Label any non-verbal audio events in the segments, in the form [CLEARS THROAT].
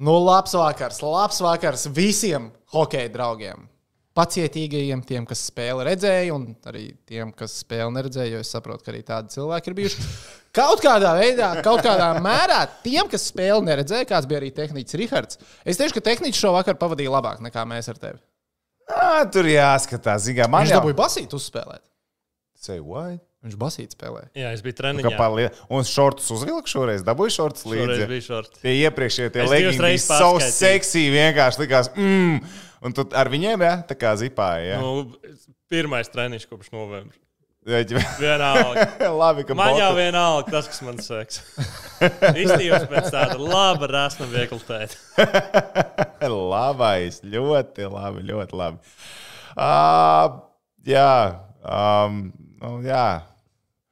Nu, labs vakars, labs vakars visiem hokeja draugiem. Pacietīgajiem, tiem, kas spēli redzēja, un arī tiem, kas spēli neredzēja, jo es saprotu, ka arī tādi cilvēki ir bijuši. Kaut kādā veidā, kaut kādā mērā, tiem, kas spēli neredzēja, kāds bija arī tehnicis Rihards, es teikšu, ka tehnicis šo vakaru pavadīja labāk nekā mēs ar tevi. Ā, tur jāskatās, zinām, man Viņš jau dabūja basīt uzspēlēt. Say what? Viņš basīt spēlēja. Jā, es biju Kā treniņā. pārlie... Un šortus uzvilku šoreiz, dabūju šortus Šoreiz līdzi. bija šorti. Tie iepriekšējie tie leggings bija so seksī, vienkārši likās, mmm. Un tu ar viņiem, jā, tā kā zipāji, jā. Nu, pirmais treniņš kopš novembra. Nu. Vienalga. [LAUGHS] Labi, ka Man jau botu- vienalga tas, kas man seks. [LAUGHS] Iztījos pēc tāda laba, rasna viegla tēta. [LAUGHS] Labais, ļoti labi, ļoti labi. Uh, jā, um, nu, jā.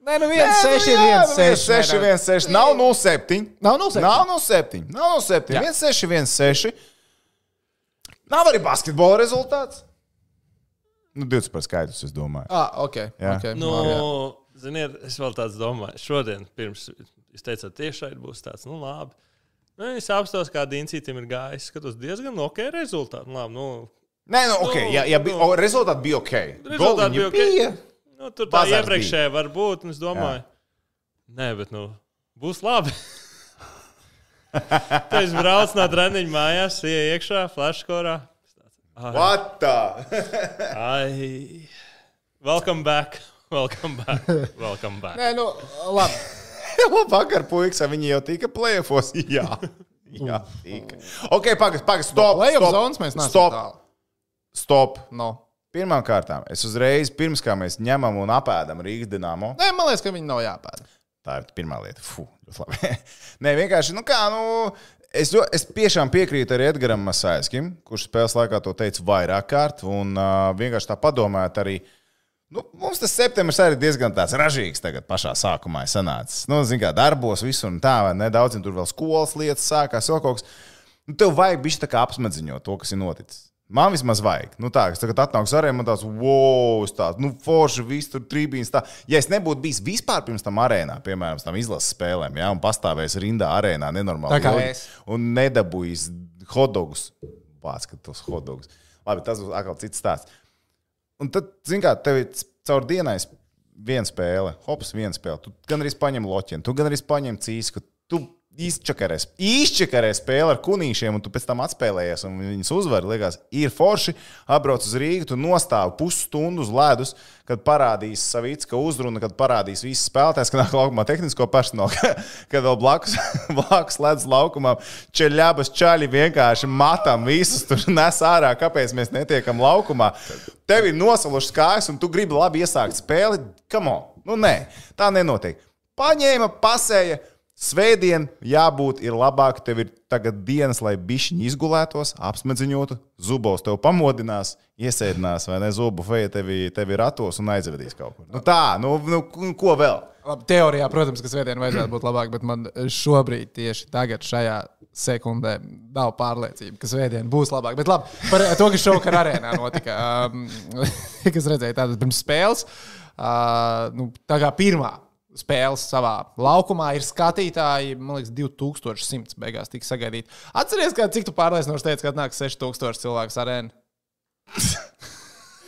Nē, nu viens seši ir viens seši. 6, 1, 6. Nav 0,7. Nav 0,7. Nav 0,7. Nav 0,7. Jā. 1, 6, 1, 6. Nav arī basketbola rezultāts. Nu, 20 par skaidrs, es domāju. Ah, ok. Jā. okay. Nu, jā. ziniet, es vēl tāds domāju. Šodien, pirms jūs teicāt, tieši šeit būs tāds, nu, labi. Nu, es apstāstu, kā Diencītam ir gājis. Skatos diezgan ok rezultātu. Nu, Labi, nu, Nē, nu, ok, Nu, jā, jā, bija, nu. rezultāti bija ok. Rezultāti bija ok. bija. Nu, tur tā Bazars iepriekšējā var būt, un es domāju, nē, bet, nu, būs labi. [LAUGHS] Tad es braucu no treniņa mājās, ieju iekšā, flashkorā. What the? [LAUGHS] Ai, welcome back. Welcome back. Welcome back. Nē, nu, labi. [LAUGHS] Labvakar, puikas, viņi jau tika plēfos. Jā, jā tika. Ok, pagaidi, pagaidi, stop. Stop, zonas mēs neesam Stop, stop. No. Pirmkārt, es uzreiz, pirms kā mēs ņemam un apēdam Rīgas dīnāmo, Nē, man liekas, ka viņi nav jāpēda. tā ir pirmā lieta. Fuh, ļoti labi. [LAUGHS] Nē, vienkārši, nu kā, nu. Es, es tiešām piekrītu arī Edgars Masāļskim, kurš spēles laikā to teica vairāk kārt. Un uh, vienkārši tā padomājot, arī nu, mums tas septembris arī diezgan tāds ražīgs tagad pašā sākumā ir sanācis. Nu, Ziniet, kā darbos, visur un tā, vai ne? Daudziem tur vēl skolas lietas sākās, vēl kaut kas. Nu, tev vajag bišķi tā kā apsmadziņot to, kas ir noticis. Man vismaz vajag. Nu, tā, kas tagad atnāks arēnā, man tāds, wow, es tāds, nu, forši, viss tur trījums. Ja es nebūtu bijis vispār pirms tam arēnā, piemēram, tam izlases spēlēm, ja, un pastāvējis rindā arēnā, nenormāli. Tā kā ilgi, es. Un nedabūjis hotdogus. Pārskat tos hotdogus. Labi, tas būs atkal cits stāsts. Un tad, zināmā mērā, tev ir caur dienai viena spēle, hops, viena spēle. Tu gan arī paņem loķinu, tu gan arī paņem cīsku. Tu izčakarē, izčakarē spēli ar kunīšiem, un tu pēc tam atspēlējies, un viņas uzvar. Liekas, ir forši. Atbrauc uz Rīgu, tu nostāvi pusstundu uz ledus, kad parādīs Savicka uzrunu, kad parādīs visas spēlētājas, kad nāk laukumā tehnisko personālu, [LAUGHS] kad vēl blakus, [LAUGHS] blakus ledus laukumā čeļabas čaļi vienkārši matam visus tur nes ārā, kāpēc mēs netiekam laukumā. Tev ir nosalušas kājas, un tu gribi labi iesākt spēli. On! Nu, nē, tā nenotiek. Paņēma, pasēja. Svētdien jābūt ir labāk. Tev ir tagad dienas, lai bišķiņi izgulētos, apsmedziņotu. Zubovs tev pamodinās, iesēdinās, vai ne? Zubu feja tevi, tevi ratos un aizvedīs kaut kur. Nu, tā, nu, nu, ko vēl? Labi, teorijā, protams, ka svētdien vajadzētu būt labāk, bet man šobrīd, tieši tagad, šajā sekundē, nav pārliecība, ka svētdien būs labāk. Bet labi, par to, kas šovakar arēnā notika. Um, [LAUGHS] kas redzēja tādas pirms spēles, uh, nu, tā kā pirmā spēles savā laukumā ir skatītāji, man liekas, 2100 beigās tika sagaidīti. Atcerieties, kā, cik tu pārliecinoši teici, ka atnāks 6000 cilvēku arēnā. [LAUGHS]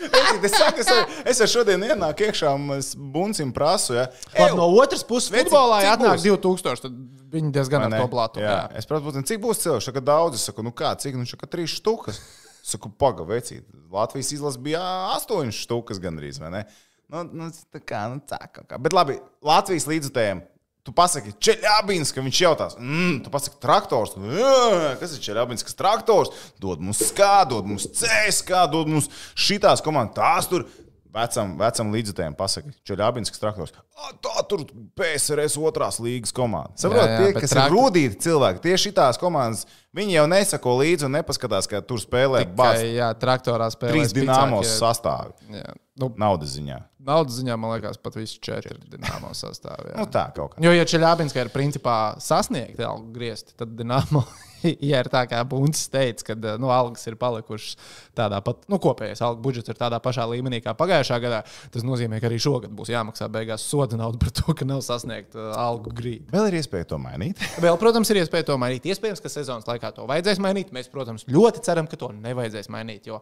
Es, saku, es, ar, es ar šodien ienāku iekšā es buncim prasu. Ja. Labi, no otras puses, futbolā, ja atnāk būs? 2000, tad viņi diezgan ar to plātu. Jā. Es saprotu, cik būs cilvēku. Saka, daudz. Es saku, nu kā, cik? Nu, šaka, trīs štukas. Saku, pagaidi, Latvijas izlase bija astoņas štukas gandrīz, vai ne? Nu, nu, tā kā, nu, tā kā. kā. Bet labi, Latvijas līdzutējiem. Tu pasaki, Čeļabins, ka viņš jautās, mm, tu pasaki, traktors. "Jā, Kas ir Čeļabins, kas traktors? Dod mums skā, dod mums CSK, dod mums šitās komandas. Tās tur vecam, vecam līdzutējiem pasaki, Čeļabins, kas traktors. "Ā, Tā tur PSRS otrās līgas komanda. Saprotiet, tie, kas traktor- ir rūtīti cilvēki, tieši tās komandas, viņi jau nesako līdzi un nepaskatās, ka tur spēlē bāzes. jā, traktorā spēlē. Trīs dīnāmos sastāvi. Jā. Nu, Naudas ziņā. Naudas ziņā, man liekas, pat visi četri ir dināmo sastāvā. Nu, tā kaut kā. Jo, ja Čeļābinska ir principā sasniegta algu griezti, tad Dienāmo, [LAUGHS] ja ir tā kā Buncis teica, ka nu, algas ir palikušas tādā pat, nu, kopējais algu budžets ir tādā pašā līmenī kā pagājušā gadā, tas nozīmē, ka arī šogad būs jāmaksā beigās soda nauda par to, ka nav sasniegta uh, algu grīda. Vēl ir iespēja to mainīt. [LAUGHS] Vēl, protams, ir iespēja to mainīt. Iespējams, ka sezonas laikā to vajadzēs mainīt. Mēs, protams, ļoti ceram, ka to nevajadzēs mainīt. Jo,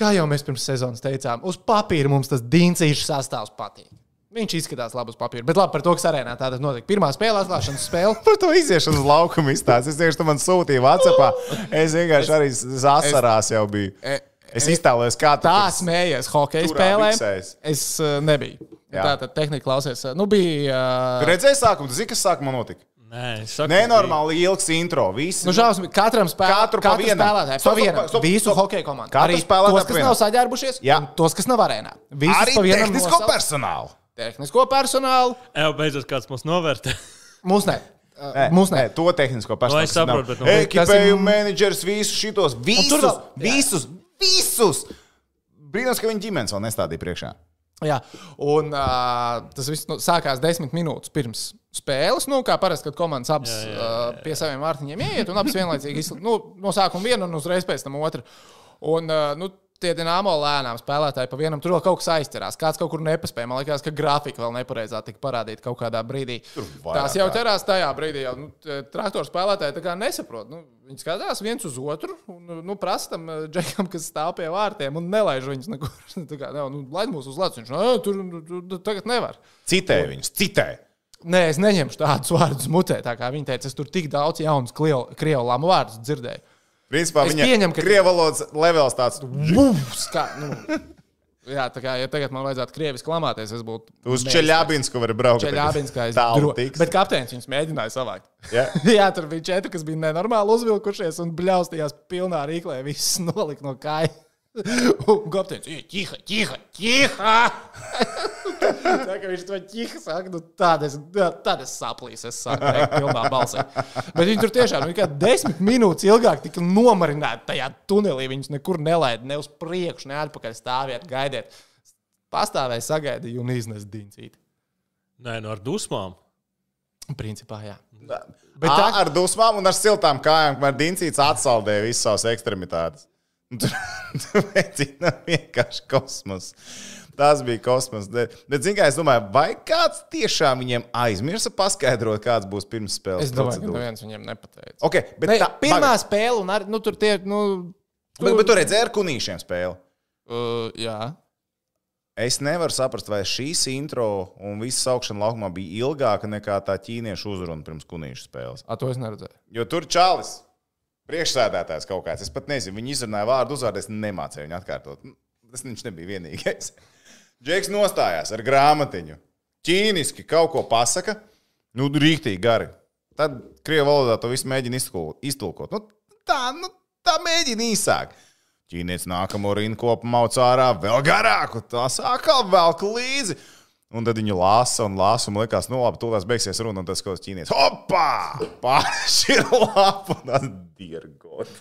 kā jau mēs pirms sezonas teicām, uz papīra mums tas dīncīšu sastāvs patīk. Viņš izskatās labi uz papīra. Bet labi par to, kas arēnā tāda notika. Pirmā spēle, atklāšanas spēle. [LAUGHS] Par to iziešanu uz laukumu izstāstīt. Es tam man sūtīju Vācijā. Es vienkārši arī asarās jau biju. E, Es iztēlojos, kā tu Tā smējies hokeja spēlē. viksēs. Es uh, nebiju. Jā. Tā tad tehnika klausies. uh, Nu, bija. Tu Uh, redzēji sākumu, tu zini, kas sākumā notika? Nē, es saku, Nenormāli ilgs intro. Visi, Nu, žēl, katram spēlē, Katru spēlētājam, pa vienam, stop, visu stop. hokeja komandu. Arī tos, kas nav saģērbušies, Jā. un tos, kas nav arēnā. Visus Arī tehnisko nosaukt. personālu. Tehnisko personālu. Evo, beidzot, kāds mums novērtē. [LAUGHS] Mums ne. Nē, Mums nē, to tehnisko personālu. es saprotu, bet nu- Ekipējumu Tas ir- menedžers, visus šitos, visus, tur visus, visus. Brīnums, ka viņi ģimenes vēl nestādīja priekšā. Jā, un uh, tas viss nu, sākās desmit minūtes pirms spēles. Nu, kā parasti, kad komandas abas jā, jā, jā. Uh, pie saviem vārtiņiem ieiet, un abas vienlaicīgi izsl... nu, no sākuma viena un uzreiz pēc tam otra. Un, uh, nu, tie dināmo lēnām spēlētāji pa vienam tur vēl kaut kas aizķerās. Kāds kaut kur nepaspēja. Man liekas, ka grafika vēl nepareizā tika parādīta kaut kādā brīdī. Tās jau ķerās tajā brīdī. Jau, nu, traktoru spēlētāji nesaprot. Nu, viņi skatās viens uz otru un nu, prasa tam uh, džekam, kas stāv pie vārtiem un nelaiž viņus nekur. [LAUGHS] Kā, ne, nu, laid mūs uz lecu. Viņš no, tur, tur, tur tagad nevar. Citē viņus, citē. Nē, es neņemšu tādus vārdus mutē. Tā kā viņi teica, es tur tik daudz jaunus krievu lamu vārdus dzirdēju. Principā Es viņa pieņemu, ka- krievu valodas levels tāds. Uf, kā, nu, jā, tā kā ja tagad man vajadzētu krieviski lamāties, es būtu. Uz Čeļābinsku var braukt. Čeļābins, kā es tālu tiks. Bet kapteinis viņus mēģināja savākt. Ja? [LAUGHS] Jā, tur bija četri, kas bija nenormāli uzvilkušies un bļaustījās pilnā rīklē. Viss [LAUGHS] nolika no kāja. [LAUGHS] Un kapteinis ir ķiha, ķiha, ķiha. [LAUGHS] Tā kā viņš to ķiha saka, nu tādas, tādas saplīs, es saku, teikt, pilnā balsī. Bet viņi tur tiešām, nu, kā desmit minūtes ilgāk tika nomarināti tajā tunelī. Viņus nekur nelaida, ne uz priekšu, ne atpakaļ stāvēt, gaidiet. Pastāvēja, sagaidīja un iznesa dincīti. Nē, no ar dusmām. Principā, jā. Bet tā tā- ar dusmām un ar siltām kājām, kamēr Diencīts atsaldēja visas savas ekstremitātes. Tur tur veicina vienkārši kosmos. Tas bija kosmos. Bet, bet kā es domāju, vai kāds tiešām viņiem aizmirsa paskaidrot, kāds būs pirms spēles Es domāju, ka procedūra? neviens viņiem nepateica. Okay, bet Ne, tā, pirmā pagaid. spēle, un arī nu, tur tie. Nu, Bet, bet tu redzēji ar kunīšiem spēli. uh, jā, Es nevaru saprast, vai šīs intro un visas augšana laukumā bija ilgāka nekā tā ķīniešu uzruna pirms kunīšu spēles. A, to es neredzēju. Jo tur čalis, priekšsēdētājs kaut kāds, es pat nezinu, viņi izrunāja vārdu uzvārdu, es nemācīju viņu atkārtot. Tas viņš nebija vienīgais. [LAUGHS] Džeks nostājās ar grāmatiņu. Ķīniski kaut ko pasaka, nu, rīktīgi gari. Tad krievu valodā to visu mēģina iztulkot. Nu, tā, nu, tā mēģina īsāk. Ķīnietis nākamo rindu kopu mauc ārā vēl garāku. Tā sākā vēl līdzi. Un tad viņi lasa un lasa, un liekas, nu labi, tūlīt beigsies runa, un tas kaut kas ķīnietis. Hopā! Pāršķir [LAUGHS] lapu, un tas dirgot.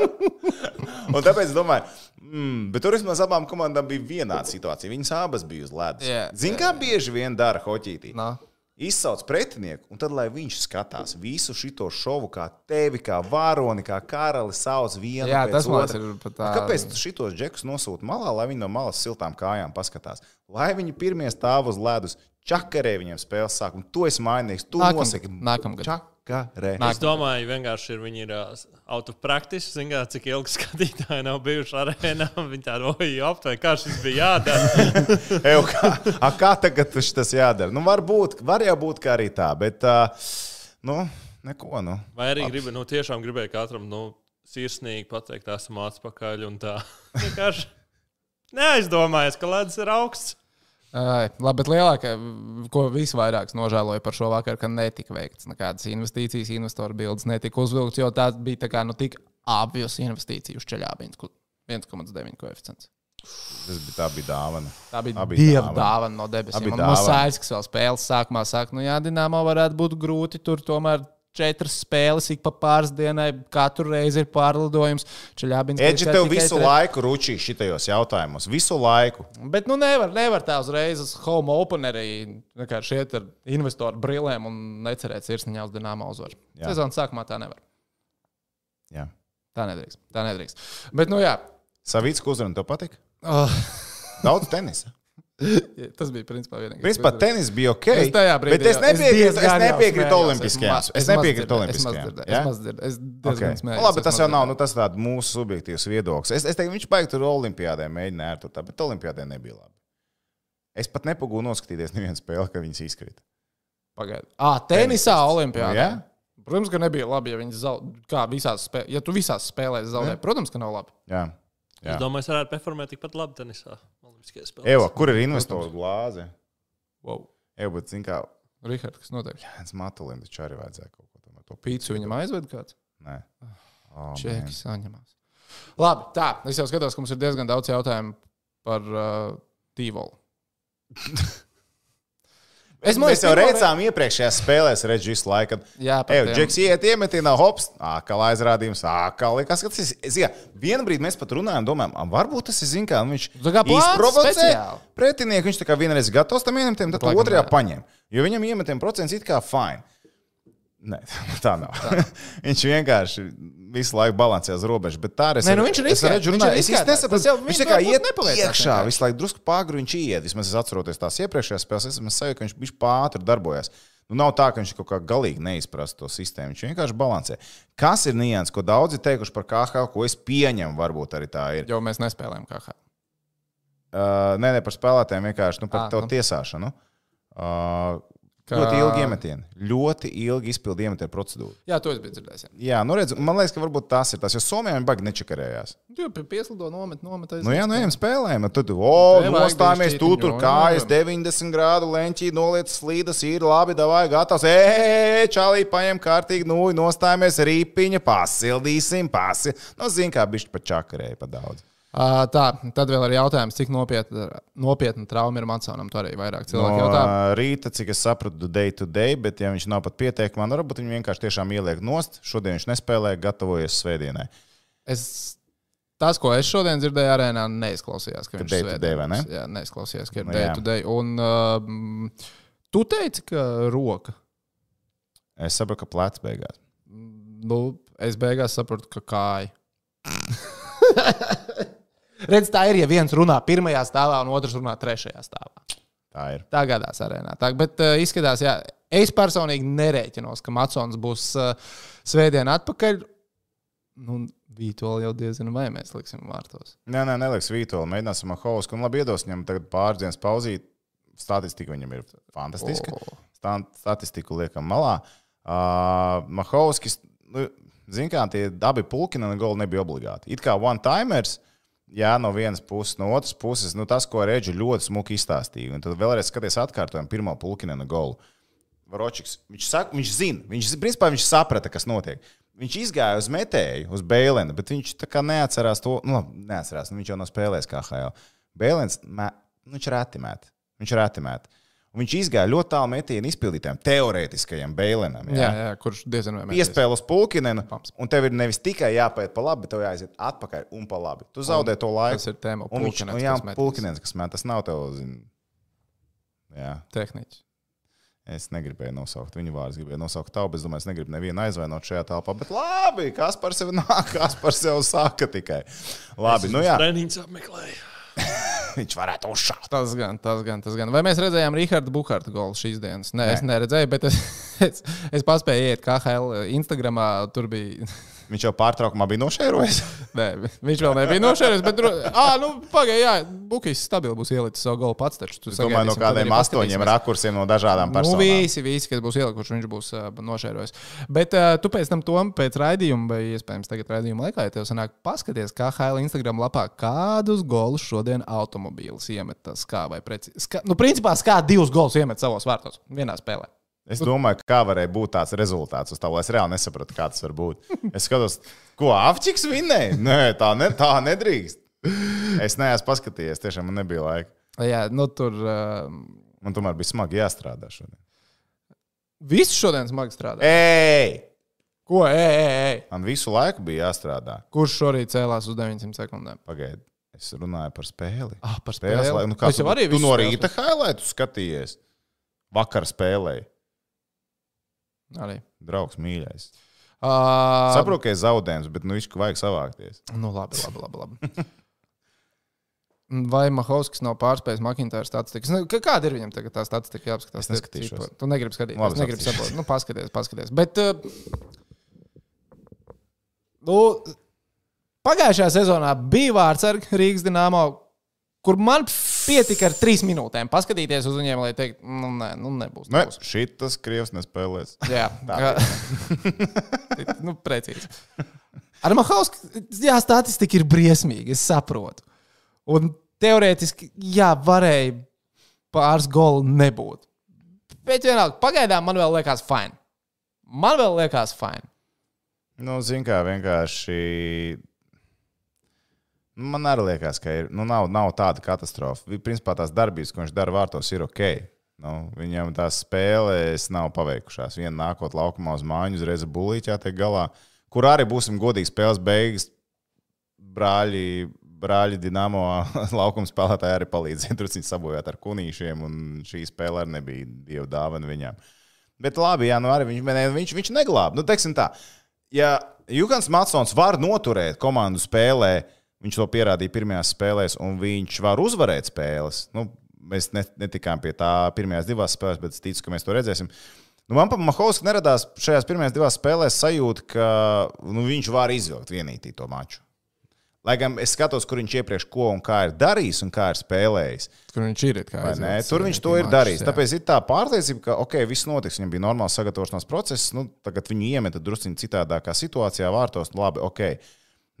[LAUGHS] un tāpēc es domāju, mm, bet tur vismaz abām komandām bija vienāda situācija. Viņas abas bija uz ledus. Jā, Zini, kā bieži vien dara hoķītī? Nā. Izsauc pretinieku, un tad, lai viņš skatās visu šo šovu, kā tevi, kā varoni, kā karali sauc vienu Jā, pēc ir A, tā- Kāpēc tu šitos džekus nosūti malā, lai viņi no malas siltām kājām paskatās? Lai viņi pirmie stāv uz ledus, čakarē viņiem spēles sākumu. Tu esi mainīgs, tu Nākam- nosaki. nākamgad. Čakarē. Es domāju, vienkārši ir, viņi ir uh, out of practice. Zinām, cik ilgi [LAUGHS] skatītāji nav bijuši arēnā. Viņi tādu oju aptvēr, kā šis bija jādara. [LAUGHS] Ew, kā, a, kā tagad tas tas jādara? Nu, varbūt, var jau būt kā arī tā, bet, uh, nu, neko, nu. Vai arī gribi, nu, tiešām gribēju katram nu, sirsnīgi pateikt, esam atpakaļ un tā. [LAUGHS] Vienkārši neaizdomājies, ka ledus ir augsts. Ai, labi, bet lielākā, ko visvairāk nožēloju par šo vakaru, ka netika veikts nekādas investīcijas, investoru bildes netika uzvilkts, jo tā bija tā kā nu, tik apjūs investīcija uz ceļābiņu, 1,9 koeficients. Tas bija, tā bija dāvana. Tā bija Tā bija dieva dāvana. dāvana no debesīm. Un dāvana. Mosaiks vēl spēles sākumā saka, nu jā, Dienāmo varētu būt grūti tur tomēr četras spēles ik pa pāris dienai, katru reizi ir pārlidojums. Čeļābins Edži tev visu tre- laiku ručī šitajos jautājumos. Visu laiku. Bet nu nevar, nevar tā uzreiz uz home openerī vienkārši iet ar investoru brillēm un necerēt sirsniņā uz dināmā uzvaru. Sezonas sākumā tā nevar. Jā. Tā nedrīkst. Tā nedrīkst. Bet, nu jā. Savīts, ko uzrunāt, tev patīk? Oh, Daudz tenisa. Tas bija principā vienīgais. Principā tenis bija ok. Es tajā brīdī bet es nepiekrītu, es nepiekrītu olimpiskajām. Es nepiekrītu Es maz olimpiskajām. es maz dzirdēju. Es Okay. smējos. Nu, labi, tas jau nav nu, tas tāds mūsu subjektīvs viedoklis. Es, es teiktu, viņš baigi tur olimpiādē mēģināja ar to tā, bet olimpiādē nebija labi. Es pat nepagūnu noskatīties nevienu spēli, ka viņas izkrita. Pagaid. Ah, tenisā, olimpiādā. Jā? Protams, ka nebija labi, ja viņi zaudē. Kā visās spēlēs, ja tu visās spēlēs zaudē, protams, ka nav labi. Jā. Jā. Es domāju, es varētu performēt tikpat labi tenisā. Olimpiskajās spēlēs. Eva, kur ir investoru glāze? Wow. Eva, bet zini, kā Rihards, kas notiek? Jānis Matulim, taču arī vajadzēja kaut ko tomēr to Pīcu viņam aizved kāds? Nē. Oh, Čeki saņemās. Labi, tā. Es jau skatos, ka mums ir diezgan daudz jautājumu par uh, Tīvolu. [LAUGHS] Es man mēs jau redzējām iepriekšējās spēlēs, redzējām visu laiku. Kad... Jā, par Ej, tiem. Džeks iet, iemetienā, hops, atkal aizrādījums, atkal likās, ka tas ir. Vienu brīdi mēs pat runājām, domājām, "A, varbūt tas ir, zin, kā viņš izprovocē pretinieku. Viņš tā kā vienreiz gatavs tam iemetam, tad otrajā paņem. Jo viņam iemetam procents it kā fine. Nē, [LAUGHS] tā nav. Tā. viņš vienkārši visu laiku balansē uz robežas. Bet tā arī Nē, nu viņš ir es riskēts, redzu, viņš ir jau Viņš viņš tā kā iet iekšā, visu laiku drusku pāgru viņš iet. Vismaz es atceros tās iepriekšējās spēles, es esmu sajūta, ka viņš bija pātri darbojas. Nu, nav tā, ka viņš kaut kā galīgi neizprast to sistēmu. Viņš vienkārši balansē. Kas ir nianses, ko daudzi ir teikuši par KH, ko es pieņemu, varbūt arī tā ir. Jo mēs nespēlējam kā. Uh, nē, ne par spēlētājiem, vienkārši nu, par Ā, to nu. tiesāšanu. Uh, Kā- Ļoti ilgi iemetieni. Ļoti ilgi izpildīja iemetienu procedūru. Jā, to es biju dzirdējis. jā. Jā, nu redz, man liekas, ka varbūt tas ir tas, jo Somijā viņi baigi nečakarējās. Pie pieslido nomet, nomet aiz. Nu, jā, nu, ejam spēlējam. Tad, o, nostājamies tu tur, jā, kājas jā. 90 grādu leņķī, noliec slīdas, ir labi, davai, gatavs. Ej, čalī, paņem kārtīgi, nu, nostājamies rīpiņa, pasildīsim, pasi. Nu, zin, kā bišķi pa čakarēju pa daudz. Uh, tā, tad vēl ir jautājums, cik nopietna, nopietna trauma ir Matsonam. Tur arī vairāk No cilvēku jautā. rīta, cik es sapratu, day to day, bet, ja viņš nav pat pieteikumā, nu, varbūt viņi vienkārši tiešām ieliek nost. Šodien viņš nespēlē, gatavojas svētdienai. Es, tas, ko es šodien dzirdēju arēnā, neizklausījās, ka viņš day to day, vai ne? Jā, neizklausījās, ka ir Nu, day jā. to day. Un uh, tu teici, ka roka. Es saprotu, ka plecs beigās. Nu, es beigās sapratu, ka kāja. [LAUGHS] Redz, tā ir, ja viens runā pirmajā stāvā, un otrs runā trešajā stāvā. Tā ir. Tā gadās arēnā. Tā, bet uh, izskatās, jā, es personīgi nerēķinos, ka Matsons būs uh, svētdien atpakaļ. Nu, Vītola jau diezgan vai mēs liksim vārtos. Nē, nē, neliks Vītola. Mēģināsim ar Hausku. Un labi, iedos viņam tagad pāris dienas pauzīt. Statistika viņam ir fantastiska. O. Stan- Statistiku liekam malā. Uh, Mahauskis, nu, zin kā, tie abi pulki no gola nebija obligāti. It kā one-timers, jā, no vienas puses, no otras puses, nu, tas, ko Reģi ļoti smuki izstāstīja. Un tad vēlreiz skaties atkārtojumu pirmo pulkinu no gola. Varočiks, viņš, saka, viņš zina, viņš, principā, viņš saprata, kas notiek. Viņš izgāja uz metēju, uz Bēlēnu, bet viņš tā kā neatcerās to. Nu, labi, neatcerās, nu, viņš jau nav spēlējis kā HL. Bēlēns, nu, viņš reti met. Viņš reti met. Un viņš izgāja ļoti tālu metienu izpildītājiem, teorētiskajam Bēlēnam. Jā, jā, kurš diezgan vai mēs. Iespēja uz pulkinenu, un tev ir nevis tikai jāpēt pa labi, bet tev jāiziet atpakaļ un pa labi. Tu zaudē to laiku. Tas ir tēma. Un viņš nu, jā, kas pulkinens, kas man tas nav tev. Zin, jā. Tehniķis. Es negribēju nosaukt viņu vārdus, gribēju nosaukt tavu, bet es domāju, es negribu nevienu aizvainot šajā telpā. Bet labi, kas par sevi [LAUGHS] nāk, kas par sevi saka tikai. Labi, nu jā, Treniņš apmeklēja. [LAUGHS] viņš varētu uzšaut. Tas gan, tas gan, tas gan. Vai mēs redzējām Rīgārdu Bukārtu golu šīs dienas? Nē, Nē, es neredzēju, bet es, es, es paspēju iet KHL Instagramā. Tur bija. Viņš jau pārtraukumā bija nošērojis. [LAUGHS] Nē, viņš vēl nebija nošēries. Bet, ah, nu, pagaidi, Bukīs stabili būs ielicis savu golu pats. Taču, tu Es domāju, no kādiem astoņiem rakursiem no dažādām Nu, personām. visi, visi, kas būs ielikuši, viņš būs uh, nošērojis. Bet uh, tu pēc tam, tom, pēc raidījuma, vai iespējams tagad raidījuma laikā, ja tev sanāk, paskaties, kā HL Instagram lapā, kādus golus šodien automobīls iemetas. Kā vai precīzi? Ska, nu, principā, kā divus golus iemet savos vārtos vienā spēlē. Es domāju, kā varēja būt tāds rezultāts, uz tā, lai es reāli nesapratu, kā tas var būt. Es skatos, ko Afčiks vinnēja. Nē, tā, ne, tā nedrīkst. Es neesmu paskatījies, tiešām man nebija laika. Jā, nu tur. Uh, Man tomēr bija smagi jāstrādā šodien. Visi šodien smagi strādā. Ej! Ko? Ej, ej, ej. Man visu laiku bija jāstrādā. Kurš šorīt cēlās uz 900 sekundēm? Pagaidi, es runāju par spēli. Ah, par Spēles, spēli. lai, nu, kā Es jau tu, arī tu visu no rīta highlightu skatījies. Vakar spēlēji. Arī. Draugs mīļais. Uh, Saprotu, ka ir zaudējums, bet nu viņš vajag savākties. Nu, labi, labi, labi. labi. [LAUGHS] Vai Mahovskis nav pārspējis Makintāra statistikas? Nu, kā- kāda ir viņam tagad tā statistika? Jāapskatās. Es neskatīšos. Tu negribi skatīties. Labi, es negribu saprast. Nu, paskaties, paskaties. Bet, uh, nu, pagājušajā sezonā bija vārds ar Rīgas dīnāmo, kur man pietika ar trīs minūtēm paskatīties uz viņiem, lai teiktu, nu, nē, nu, nebūs. Ne, nebūs. šitas krievs nespēlēs. Jā, [LAUGHS] Tā [LAUGHS] nu, precīzi. Ar Mahausku, jā, statistika ir briesmīga, es saprotu. Un teorētiski, jā, varēja pāris golu nebūt. Bet vienalga, pagaidām man vēl liekas fine. Man vēl liekas fine. Nu, zin kā, vienkārši. Man arī liekas, ka ir, nu, nav, nav tāda katastrofa. Principā tās darbības, ko viņš dara vārtos, ir ok. Nu, viņam tās spēles nav paveikušās. Viena nākot laukumā uz māju, uzreiz bulīķā tiek galā. Kur arī būsim godīgi spēles beigas. Brāļi, brāļi Dienāmo [LAUGHS] laukuma spēlētāji arī palīdzēja drusku sabojāt ar kunīšiem, un šī spēle arī nebija dieva dāvana viņām. Bet labi, jā, nu arī viņš, viņš, viņš neglāba. Nu, teiksim tā, ja Jukans Matsons var noturēt komandu spēlē, viņš to pierādīja pirmajās spēlēs, un viņš var uzvarēt spēles. Nu, mēs ne, netikām pie tā pirmajās divās spēlēs, bet es ticu, ka mēs to redzēsim. Nu, man par Mahovsku neradās šajās pirmajās divās spēlēs sajūta, ka nu, viņš var izvilkt vienīgi to maču. Lai gan es skatos, kur viņš iepriekš ko un kā ir darījis un kā ir spēlējis. Kur viņš ir? Ne, tur viņš to ir mačs, darījis. jā. Tāpēc ir tā pārliecība, ka ok, viss notiks. Viņam bija normāls sagatavošanās process. Nu, tagad viņu iemeta drusku citādākā situācijā, vārtos. Labi, ok.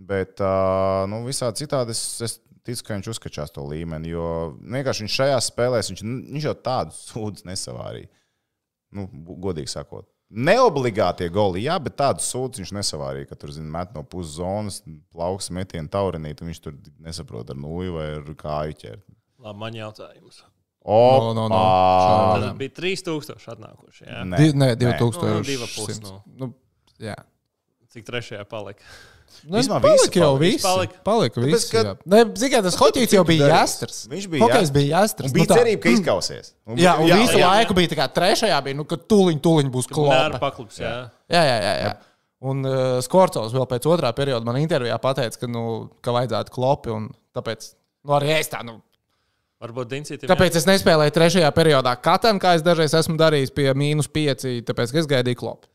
Bet uh, nu, visādi citādi es, es ticu, ka viņš uzskačās to līmeni. Jo vienkārši viņš šajās spēlēs, viņš, viņš jau tādu sūdzu nesavārīja. Nu, godīgi sakot. Neobligātie goli, jā, bet tādu sūdzu viņš nesavārīja, ka tur, zinām, met no puszonas, plauks metienu taurinīt, un viņš tur nesaprot ar nūju vai ar kāju ķert. Labi, man jautājums. No, no, no. Opa! Tad bija 3000 atnākuši. Jā. Nē, Di, nē, nē. 2000. Nu, divi pus, nu. Nu, jā. Cik trešajā palika? Nu, palika visi jau visi. Palika. Palika Tāpēc, visi. ka- jā. Nē, ziniet, tas hoķis jau bija jāstars. Viņš bija Hokejs jāstars. bija jāstars. Un bija Nu cerība, ka izkausies. Un, Jā, un jā, visu jā, jā. laiku bija tā kā trešajā, bija, nu, ka tūliņ, tūliņ būs paklups, jā. Jā, jā, jā. jā. Un uh, Skorcovs vēl pēc otrā perioda man intervijā pateica, ka, nu, ka vajadzētu klopi. un Tāpēc, nu, arī es tā, nu, Varbūt Dincītam. tāpēc es nespēlēju trešajā periodā katru, kā es dažreiz esmu darījis pie mīnus pieci, tāpēc, ka es gaidīju klopu.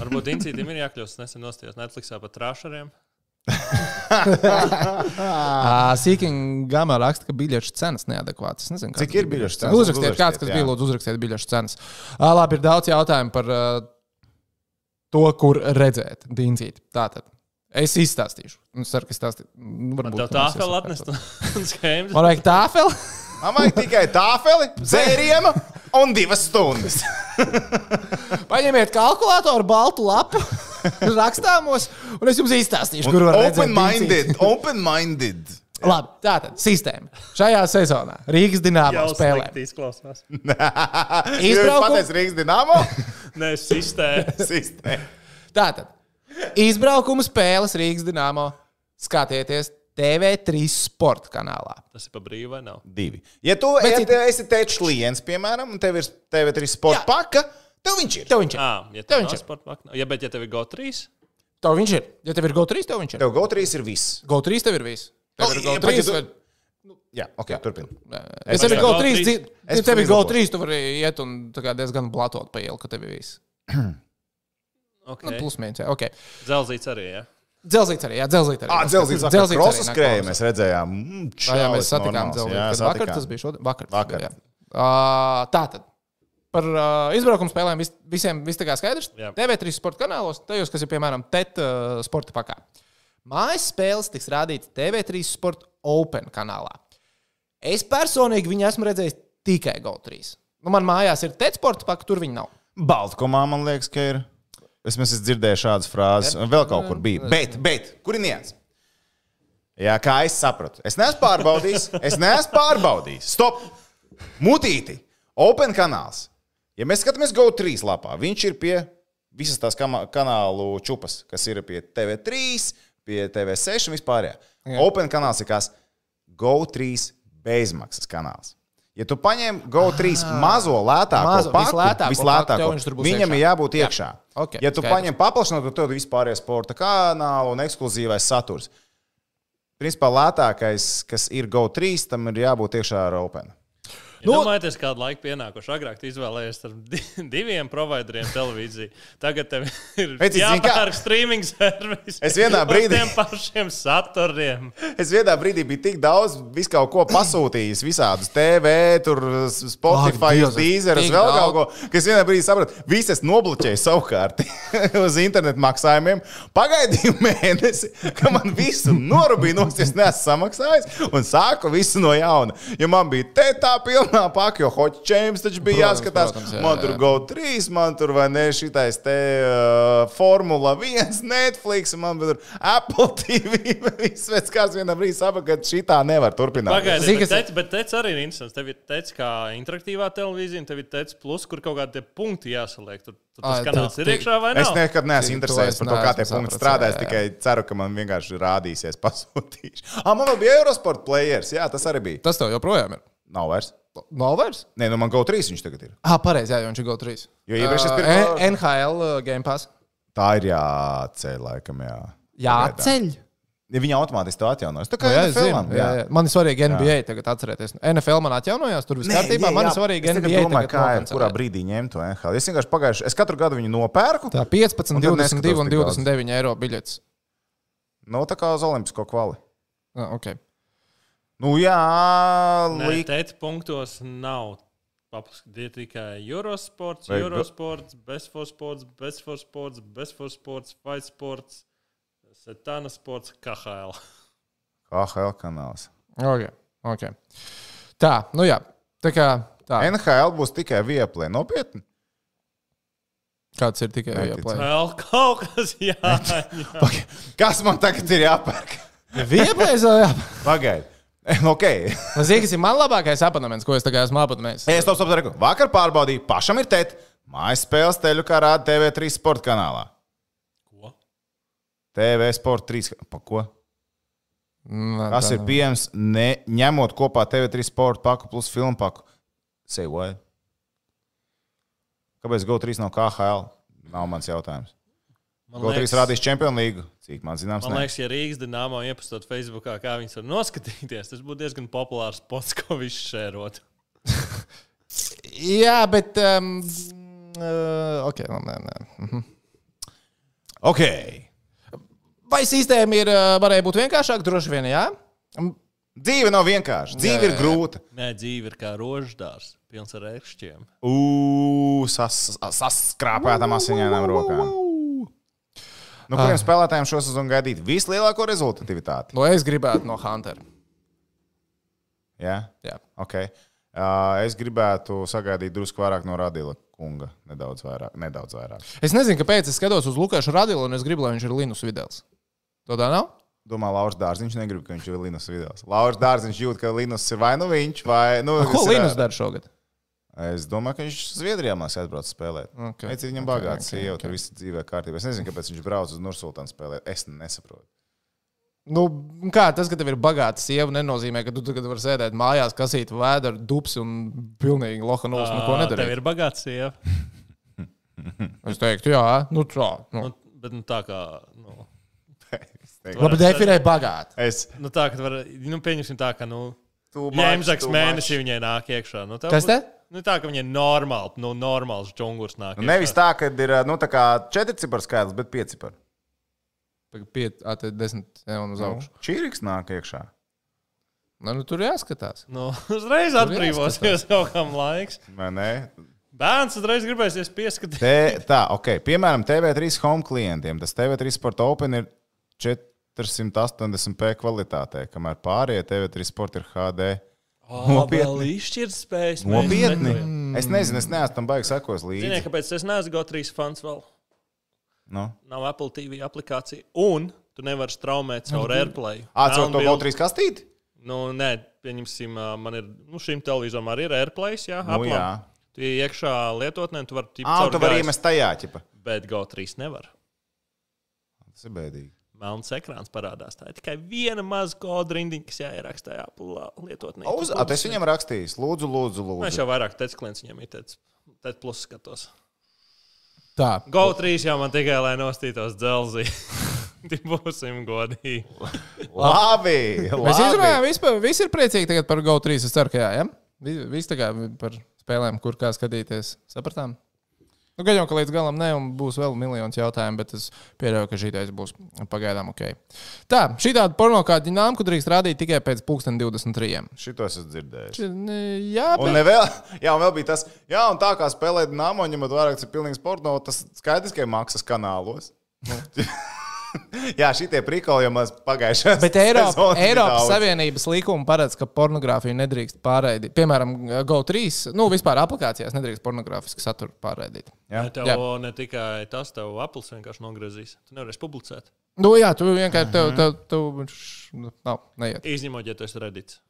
Varbūt Dincītam ir jākļūst nesen nostājos Netflixā par trāšariem. [LAUGHS] Uh, Sīking Gama raksta, ka biļešu cenas neadekvātas. Es nezinu, Cik ir biļešu cenas? Uzrakstiet, kāds kas Uzrakstiet, bija, jā. lūdzu, uzrakstiet biļešu cenas. Uh, labi, ir daudz jautājumu par uh, to, kur redzēt Dīncīti. Tātad. Es izstāstīšu. Es ceru, ka stāstīšu. Nu, Man varbūt, tā esam atnest. [LAUGHS] Man vajag tāfeli. Man vajag tikai tāfeli, dzērienu un divas stundas. [LAUGHS] Paņemiet kalkulātoru, baltu lapu, [LAUGHS] rakstāmos, un es jums izstāstīšu, kur var redzēt. Open-minded, open-minded. [LAUGHS] Labi, tātad sistēma. Šajā sezonā Rīgas dīnāmā spēlē. slikti izklausās. Pateicat Rīgas Dienāmo? Nē, sistēma. Sistēma. Tātad, izbraukuma spēles Rīgas dīnāmā skatieties TV3 sporta kanālā. Tas ir pa brīvu vai nav? Divi. Ja tu Bet ja te esi teicis klients, piemēram, un tev ir TV3 sporta Jā. paka, tev viņš ir. Tev viņš ir. Jā, ja Tev tev viņš nav ir. sporta makna. Ja, bet ja tev ir GO3, Tev viņš ir. Ja tev ir GO3, tev viņš ir. Tev GO3 ir viss. GO3 tev ir viss. Tev Oh, ir ja, GO3. bet ja vai- Jā, ok, turpini. Es tev ir Jā. GO3. GO3. dzi- Es Ja tev ir izlabošu. GO3, tu vari iet un tā kā diezgan blatot pa ielu, ka tev ir viss. [CLEARS THROAT] okay. Nu, plus mīnus. jā, Ok. dzelzīts arī. Ja? Dzelzīts arī. Jā, dzelzīts arī. Ah, dzelzīts, Dzelzīts dzelzīts. Krosa arī skrēja, nāk mēs redzējām. Mm, Jā, jā, mēs čalis satikām Kad Vakar tas bija šodien. Vakar. Vakar. bija, jā. Uh, Tātad. Par uh, izbraukuma spēlēm vis, visiem viss tā kā skaidrs. Jā. TV3 sporta kanālos, tajos, kas ir piemēram TET uh, sporta pakā. Mājas spēles tiks rādītas TV3 sporta Open kanālā. Es personīgi viņu esmu redzējis tikai GO3. Nu, man mājās ir TET sporta paka, tur viņa nav. Baltkomā, man liekas, ka ir. Es mēs esmu dzirdējis šādas frāzes, un vēl kaut kur bija. Bet, bet, kur ir nians? Jā, kā es sapratu. Es neesmu pārbaudījis. Es neesmu pārbaudījis. Stop! Mutīti! Open kanāls. Ja mēs skatāmies GO3 lapā, viņš ir pie visas tās kanālu čupas, kas ir pie TV3, pie TV6 un vispārējā. Open kanāls ir kas? GO3 bezmaksas kanāls. Ja tu paņem GO3 mazo, lētāko Mazo, paku, vislētāko vislētāko, paku, viņam iekšā. ir jābūt Jā. iekšā. Ok, ja tu skaidrs. paņem paplašinātu, tad tev ir vispārējais sporta kanāls un ekskluzīvais saturs. Principā lētākais, kas ir GO3, tam ir jābūt iekšā ar Open. Nu, Domājieties, kādu laiku pienākuši. Agrāk izvēlējies starp di- diviem provideriem televīziju. Tagad tev ir jāpērk streaming servis. Es vienā brīdī- tiem pašiem saturiem. Es vienā brīdī biju tik daudz visu kaut ko pasūtījis, visādus TV, tur Spotify, tik vēl kaut ko, ka es vienā brīdī sapratu, visas nobloķēju savukārt [LAUGHS] uz internetu maksājumiem. Pagaidīju mēnesi, ka man visu norūpīja, no es neesmu samaksājis un sāku visu no jauna. Jo man bija te tā pilnā paka, jo Hot Chains taču bija Protams, jāskatās. protams, jā, man tur Go 3, man tur vai ne šitais te uh, Formula 1, Netflix, man tur Apple TV. [LAUGHS] Viss pēc kāds vienā brīdī saprata, ka šitā nevar turpināt. Pagaidiet, Zini, bet, kas- teic, bet teic arī ir interesants. Tev ir teicis, kā interaktīvā televīzija, un tev ir teicis, plus, kur kaut kādi tie punkti jāsaliek. Tur, tur tas kanāls ir iekšā vai Es nav? nekad neesmu To interesējies es par to, kā tie punkti strādā. Es tikai ceru, ka man vienkārši rādīsies, [LAUGHS] pasūtīšu. Ah, man vēl bija Eurosport players. Jā, tas arī bija. Tas tev joprojām ir. Nav vairs. Nav vairs? Nē, nu man GO 3 viņš tagad ir. Ah, pareizi, jā, viņš ir GO3. Jo iepriekš es Uh, pirmo- N- NHL uh, Game Pass. Tā ir jāceļ, laikam, jā. Jāceļ. Ja viņa automātiski to atjaunos. Tā Nu, kā jā, jau es zinu, jā, jā. Man ir svarīgi NBA tagad atcerēties. NFL man atjaunojās, tur viss kārtībā. Man ir svarīgi es NBA. domāju, kā ir, nokancelēt. kurā brīdī ņemt to NHL. Es vienkārši pagājuši, es katru gadu viņu nopērku. Tā 15, Un tad 22 neskatos un tik daudz. 29 eiro biļets. Nu, tā kā uz Olimpisko kvali. Ah, okay. Nu, jā, līk. teikt, punktos nav. Papaskatiet tikai Eurosports, Vai Eurosports, Best for Sports, Best for Sports, Best for Sports, Fight Sports, Setana Sports, KHL. KHL kanāls. Okay. Okay. Tā, nu jā. Tā kā tā. NHL būs tikai vieplē. Nopietni. Kāds ir tikai jāplē. Vēl kaut kas jāņem. Kas man tagad ir jāpērk? Vieplēs vēl jā. Pagaidiet. [LAUGHS] Ok. Nu, kas ir man labākais abonements, ko es tagad esmu abonements? Es to saprotu. Vakar pārbaudīju, pašam ir tēt. Mājas spēles teļu kā rāda TV3 sporta kanālā. Ko? TV Sport 3. Pa ko? Nē, Kas tā ir pieejams, ne, ņemot kopā TV3 sporta paku plus filmu paku? Say what? Kāpēc GO3 nav KHL? Nav mans jautājums. GO3 rādīs Champions League. Cik man zināms, Man ne. liekas, ja Rīgas dīnāmā iepazīstot Facebookā, kā viņas var noskatīties, tas būtu diezgan populārs spots, ko viņš šērot. [LAUGHS] Jā, bet. Um, uh, ok, labi, nē, nē. Mhm. Ok. Vai sistēma ir, uh, varēja būt vienkāršāka? Droši vien, jā. Um, Dzīve nav vienkārša. Dzīve Jā, ir grūta. Nē, dzīve ir kā roždārs, pilns ar ērkšķiem. Ugh, sas, saskrāpētām asiņainām rokām. Nu, kuriem spēlētājiem šo sezonu gaidīt vislielāko rezultatīvitāti? Nu, es gribētu no Huntera. Jā, Jā. ok. Uh, es gribētu sagaidīt drusku vairāk no Radila kunga. Nedaudz vairāk. Nedaudz vairāk. Es nezinu, kāpēc es skatos uz Lukašu Radilu un es gribu, lai viņš ir Linus Videls. To tā nav? Domā, Lauris Dārziņš negrib, ka viņš ir Linus Vidals. Lauris Dārziņš jūt, ka Linus ir vai nu viņš, vai nu Ko tas ir- Linus dara šogad? Es domāju, ka viņš Zviedrijā mēs atbrauc spēlēt. Ok, Pēc viņam ok, bagāts, ok, jau ok. tur viss dzīvē kārtībā. Es nezinu, kāpēc viņš brauc uz Nursultānu spēlēt. Es nesaprotu. Nu, kā tas, ka tev ir bagāta sieva, nenozīmē, ka tu tagad vari sēdēt mājās, kasīt vēdru, dubs un pilnīgi lohanos neko Ā, Tev nedarīt. ir bagāts sieva. [LAUGHS] Es teiktu, jā, nu tā. Nu. Nu, bet nu, tā kā. Nu, Labi, definē bagāti. es nu, tā, ka var, nu, pieņemsim tā, ka. Nu, Jēmzaks too mēnesī viņai nāk iekšā. Nu, Kas būs- te? Nu, tā, ka viņai normāli, nu, normāls džungurs nāk. Nu, Nevis tā, ka ir nu, tā kā četri cipari skaidrs, bet pieci cipari. Piet, ā, te desmit jau uz augšu. Čīriks nāk iekšā. Nu, nu, tur jāskatās. Nu, [LAUGHS] uzreiz atbrīvosies kaut kam laiks. Vai ne? Bērns uzreiz gribēsies pieskatīt. Te, tā, ok. Piemēram, TV3 home klientiem tas TV3 Sport Open ir 480p kvalitātē, kamēr pārējie TV3 Sport ir HD. Nopietni. Izšķirt spējas. Nopietni! Es nezinu, es neesmu tam baigi sekos Ziniet, līdzi. kāpēc es neesmu GO3 fans vēl? Nu. Nav Apple TV aplikācija. Un tu nevari straumēt caur AirPlay. Atcer to Downbuild. GO3 kastīti? Nu, nē, pieņemsim, man ir, nu, šim televizoram arī ir AirPlay, jā, Nu, Apple'am. jā. Tu ej iekšā lietotnē, tu vari tikt Ah, tu vari iemest tajā, ķipa. Bet GO3 nevar. Tas ir bēdīgi. Melns ekrāns parādās. Tā ir tikai viena maza kodu rindiņa, kas jāierakstā Apple lietotnē. Uz, a, tu esi viņam rakstījis. Lūdzu, lūdzu, Mēs lūdzu. jau vairāk teicu, klients viņam ir teicis. Tad plus skatos. Tā. GO3 jau man tikai, lai nostītos dzelzī. [LAUGHS] Būsim godīgi. Labi, Mēs labi. izrunājām, vispār, visi ir priecīgi tagad par GO3. Es ceru, ka jā, ja? Vi- Visi tagad par spēlēm, kur kā skatīties. Sapratām? Nu, gan jau, ka līdz galam ne, un būs vēl miljons jautājumu, bet es pieļauju, ka šī būs pagaidām ok. Tā, šī tāda porno kā ģinām, ko drīkst rādīt tikai pēc 2023. Šito es esmu dzirdējis. Či- ne, Jā, Un, bet... nevēl, [LAUGHS] jā, un vēl bija tas, jā, un tā kā spēlēt nāmo, ņemot vairāk, tas ir pilnīgs porno, tas skaidrs, ka maksas kanālos. [LAUGHS] [LAUGHS] jā, šitie prikoli jau maz pagājušajā [LAUGHS] Bet Eiropa, Eiropas. Savienības likuma paredz, ka pornogrāfiju nedrīkst pārraidīt. Piemēram, GO3, nu vispār aplikācijās nedrīkst pornogrāfisku saturu pārraidīt. Jā. Tev Jā. ne tikai tas, tev Apple vienkārši nograzīs. Tu nevarēsi publicēt. Nu, jā, tu vienkārši tev, tev, tev, š- nu, nav, neiet. Izņemot, ja tu esi redīts.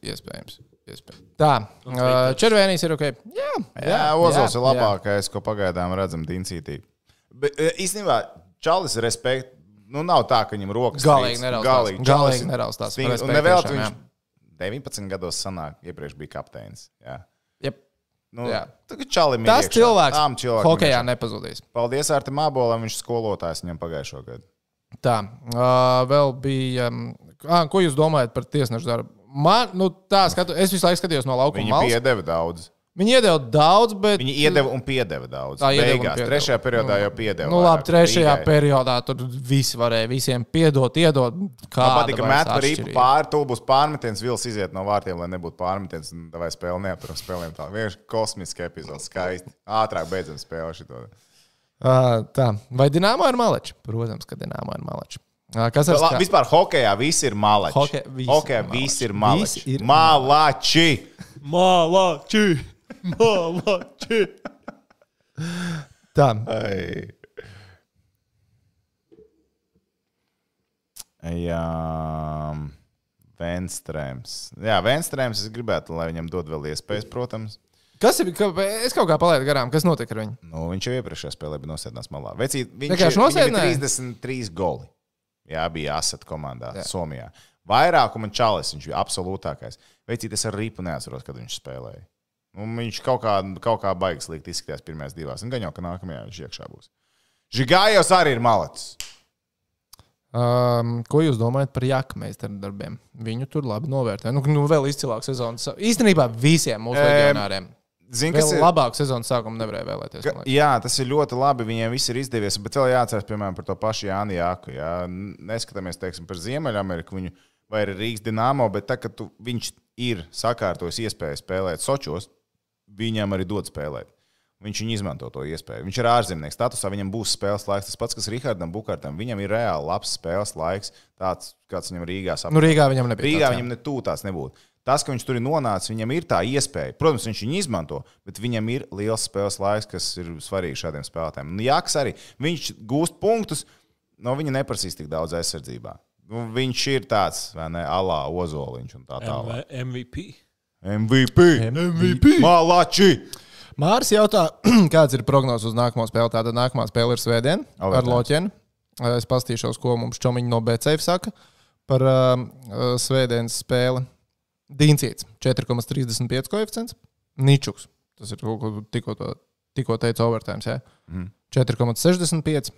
Iespējams. iespējams. Tā, uh, Twitter. červenīs ir ok. Jā, Jā, Ozols ir jā. labākais, ko pagaidām redzam Dincītī. Bet e, īstenībā Čalis respekt. Nu, nav tā, ka viņam rokas Galīgi neraustās. Galīgi, Galīgi ir neraustās. Respekt Un nevēl tiešām, viņš jā. 19 gados sanāk, iepriekš bija kapteinis. Jā. Jep. Nu, Jā. Čalim Tas iekšā. cilvēks Tām cilvēkam hokejā iekšā. nepazudīs. Paldies Artim Abolam, viņš skolotājs viņam pagājušo gadu. Tā, uh, vēl bija. Um, ah, ko jūs domājat par tiesnešu darbu? Man, nu, tā skatu, es visu laiku skatījos no laukuma Viņi malas. piedeva daudz. Viņi iedeva daudz, bet. Viņi iedeva un piedeva daudz. Tā iedeva Beigās, piedeva. trešajā periodā jau piedeva. Nu, labi, trešajā Rīgai. periodā tur visi varēja visiem piedot, iedot. Kāda patīk, ka met par īpu pāri, tu būs pārmetiens, vils iziet no vārtiem, lai nebūtu pārmetiens. un Vai spēle neapturam spēlēm tā. Vienkārši kosmiski epizode, skaisti. Ātrāk beidzam spēli šito. Ā, Tā, vai Dienāmo ir maleči? Protams, ka Dienāmo ir maleči. Kas La, ska- vispār hokejā viss ir malači. Hoke- visi Hokejā ir viss ir malači. malači. Visi Malači! Tā, Ai. Jā, Venstrēms. Jā, Venstrēms es gribētu, lai viņam dod vēl iespējas, protams. kas ir? Ka, es kaut kā palaidu garām, kas notika ar viņu? Nu, viņš jau iepriekšējā spēlē bija nosēdinājis malā. Vecīt, viņš Vienkārši nosēdināja? 33 goli. Jā, bija Asat komandā Jā. Jā. Somijā. Vairākuma čalis, viņš bija absolūtākais. Vecīt, es ar ripu neatceros, kad viņš spēlēja. Un viņš kaut kā, kaut kā baigas likt izskatījās pirmajās divās. Un gan jau, ka nākamajā viņš iekšā būs. Žigājos arī ir malacis. Um, ko jūs domājat par Jakmeistaru darbiem? Viņu tur labi novērtē. Nu, nu vēl izcilāk sezonas. Īstenībā visiem mūsu Em, legionāriem. Zini, kas ir? labāku sezonas sākumu nevarēja vēlēties. Ka, jā, tas ir ļoti labi. Viņiem viss ir izdevies. Bet vēl jāatcerās, piemēram, par to pašu Jānu Jāku. Jā. Neskatāmies teiksim, par Ziemeļameriku viņu, vai arī Rīgas dīnāmo, bet tā, kad tu, viņš ir sakārtojis iespēju spēlēt Sočos, viņam arī dod spēlēt. Viņš viņu izmanto to iespēju. Viņš ir ārzemnieks statusā, viņam būs spēles laiks. Tas pats, kas Rihardam Bukārtam, viņam ir reāli labs spēles laiks, tāds, kāds viņam Rīgā saprot. Nu, Rīgā viņam nebija. Rīgā tāds, viņam ne tuvu tāds nebūtu. Tas, ka viņš tur ir nonācis, viņam ir tā iespēja. Protams, viņš viņu izmanto, bet viņam ir liels spēles laiks, kas ir svarīgs šādiem spēlētājiem. Un Jāks arī viņš gūst punktus, no viņa neprasīs tik daudz aizsardzībā. Nu, viņš ir tāds, vai ne, alā ozoliņš un tā tālāk. MVP. MVP! MVP. Malači! Māris jautā, [CLEARS THROAT] kāds ir prognozes uz nākamo spēli. Tātad nākamā spēle ir Svētdiena ar. Loķenu. Es pastīšos, ko mums čomiņi no BCF saka par uh, Svētdienas spēli. Dīncīts 4,35 koeficients. Ničuks. Tas ir kaut ko tikko, tikko teica overtime. Ja? Mhm. 4,65.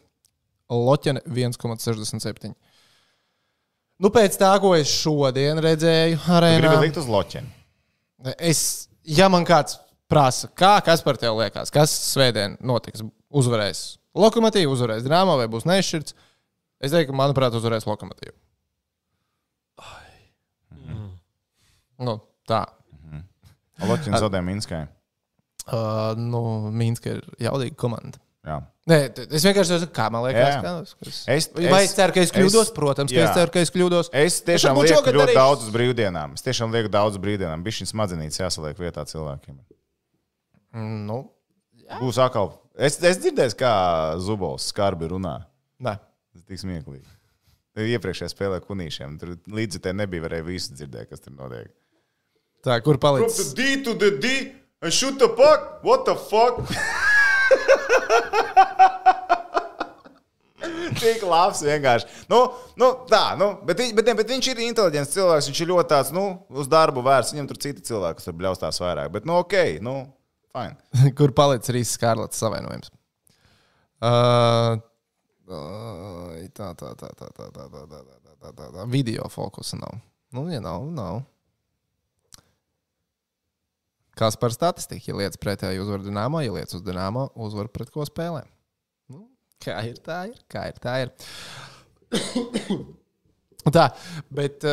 Loķene 1,67. Nu, pēc tā, ko es šodien redzēju, arēnā, Gribu likt uz loķeni. Es, ja man kāds prasa, kā, kas par tevi liekas, kas svētdien notiks, uzvarēs lokomotīvu, uzvarēs drāmā vai būs nešķirts, es teiktu, ka, manuprāt, uzvarēs lokomotīvu. Nu, tā. Loķeni zaudē Minskai. Uh, nu, Mīnska ir jaudīga komanda. Jā. Nē, es vienkārši saku, kā man liekas, Jā. ka es, Es- Vai es- es ceru, ka es kļūdos? es- Protams, ka jā. es ceru, ka es kļūdos. Es tiešām varbūt lieku ļoti daudz uz brīvdienām. Es tiešām lieku daudz uz brīvdienām. Bija šis smadzenīts jāsaliek vietā cilvēkiem. Mm, Nu, Būs atkal. Es, es dzirdēju, kā Zubovs skarbi runā. nē. Tas tik smieklīgi. Iepriekšējā spēlē kunīšiem. Tur līdzi te nebija, varēja visu dzirdēt, kas tur notiek. Tā, kur From the palicis? D to the D and shoot the puck. What the fuck? [LAUGHS] Tik labs vienkārši. Nu, nu, tā, nu, bet, bet, ne, bet viņš ir inteliģents cilvēks. Viņš ir ļoti tāds, nu, uz darbu vērsts. Viņam tur citi cilvēki, kas tur bļaustās vairāk. Bet, nu, ok, nu, fine. kur palicis Rīgas Skarlats savainojums? Uh, uh, tā, tā, tā, tā, tā, tā, tā, tā, tā, tā, tā. Video fokusa nav. Nu, ja nav, nav. Kas par statistiku? Ja lietas pretēji uzvar Dienāmo, ja lietas uz Dienāmo, uzvar pret ko spēlē. Kā ir, tā ir. Kā ir, tā ir. tā, bet. [LAUGHS]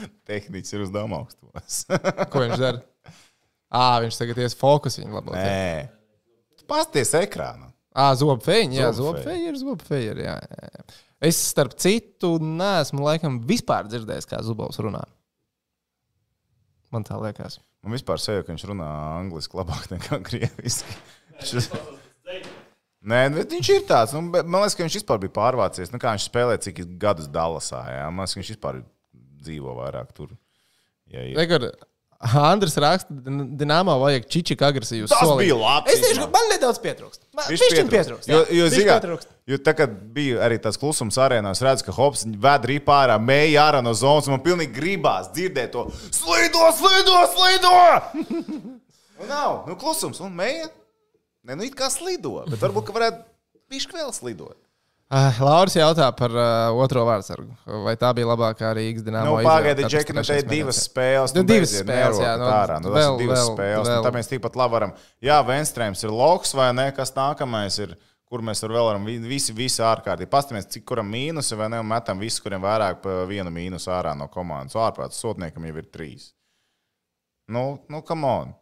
Uh, Tehnicis ir uz dāmas augstumos. [LAUGHS] ko viņš dara? À, viņš tagad ies fokusu viņa labāk. Nē, pasties ekrānu. Ah, zobfeņi, jā, Zobfeņi. ir zobfeņi. Es, starp citu, neesmu laikam vispār dzirdējis, kā Zubovs runā. Man tā liekas. Man vispār sajūta, ka viņš runā angliski labāk nekā krieviski. Nē, bet viņš ir tāds. Nu, man liekas, ka viņš vispār bija pārvācies. Nu, kā viņš spēlē, cik gadus Dallasā. Jā? Man liekas, ka viņš vispār dzīvo vairāk tur. Ja, ir. Rekur, Andris raksta, Dienāmā vajag čičika agresīvu Tas soli. bija labs Es tieši, man nedaudz pietrūkst. Man Viņš viņam pietrūkst. Jo, jo, zigā, pietrūkst. jo tā, kad bija arī tas klusums arēnā, es redzu, ka Hops ved rīpā ārā, mēja ārā no zonas, man pilnīgi gribās dzirdēt to slido, slido, slido! nu, nav, nu klusums, un mēja. Ne, nu it kā slido, bet varbūt, ka varētu bišķi vēl slidot. Uh, Lauris jautā par uh, otro vārdsargu. Vai tā bija labākā Rīgas Nu, dīnāmā? pagaidi, Džeki, nu te ir divas spēles. Nu, tu divas spēles, jā, nu, ārā. Nu, vēl- divas vēl- spēles. vēl. Nu, tā mēs tikpat labi varam. Jā, Venstrēms ir loks vai ne, kas nākamais ir. Kur mēs vēl varam vi- visi, visi ārkārtīgi. Pastāmies, cik kuram mīnusi vai ne, un metam visu, kuriem vairāk pa vienu mīnusu ārā no komandas. Ārprāts sotniekam jau ir trīs. Nu, nu come on.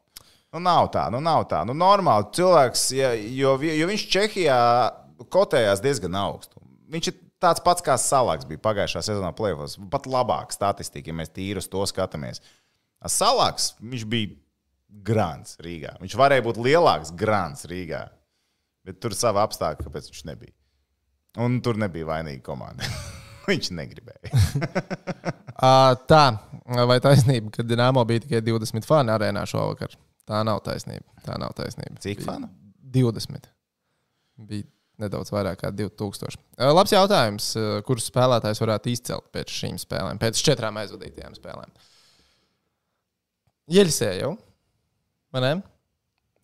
Nu, nav tā, nu, nav tā. Nu, normāli cilvēks, ja, jo, jo viņš Čehijā kotējās diezgan augstu. Viņš ir tāds pats kā Salaks bija pagājušā sezonā plēvos. Pat labāk statistika, ja mēs tīri uz to skatāmies. Salaks, viņš bija grāns Rīgā. Viņš varēja būt lielāks grāns Rīgā. Bet tur sava apstākļa, kāpēc viņš nebija. Un tur nebija vainīga komanda. [LAUGHS] viņš negribēja. [LAUGHS] Tā, vai taisnība, ka Dienāmo bija tikai 20 fani arēnā šovakar? Tā nav taisnība. Tā nav taisnība. Cik fanu? 20. Bija nedaudz vairāk kā 2000. Uh, labs jautājums, uh, kurus spēlētājs varētu izcelt pēc šīm spēlēm, pēc četrām aizvadītajām spēlēm. Jeļsē jau. vai ne?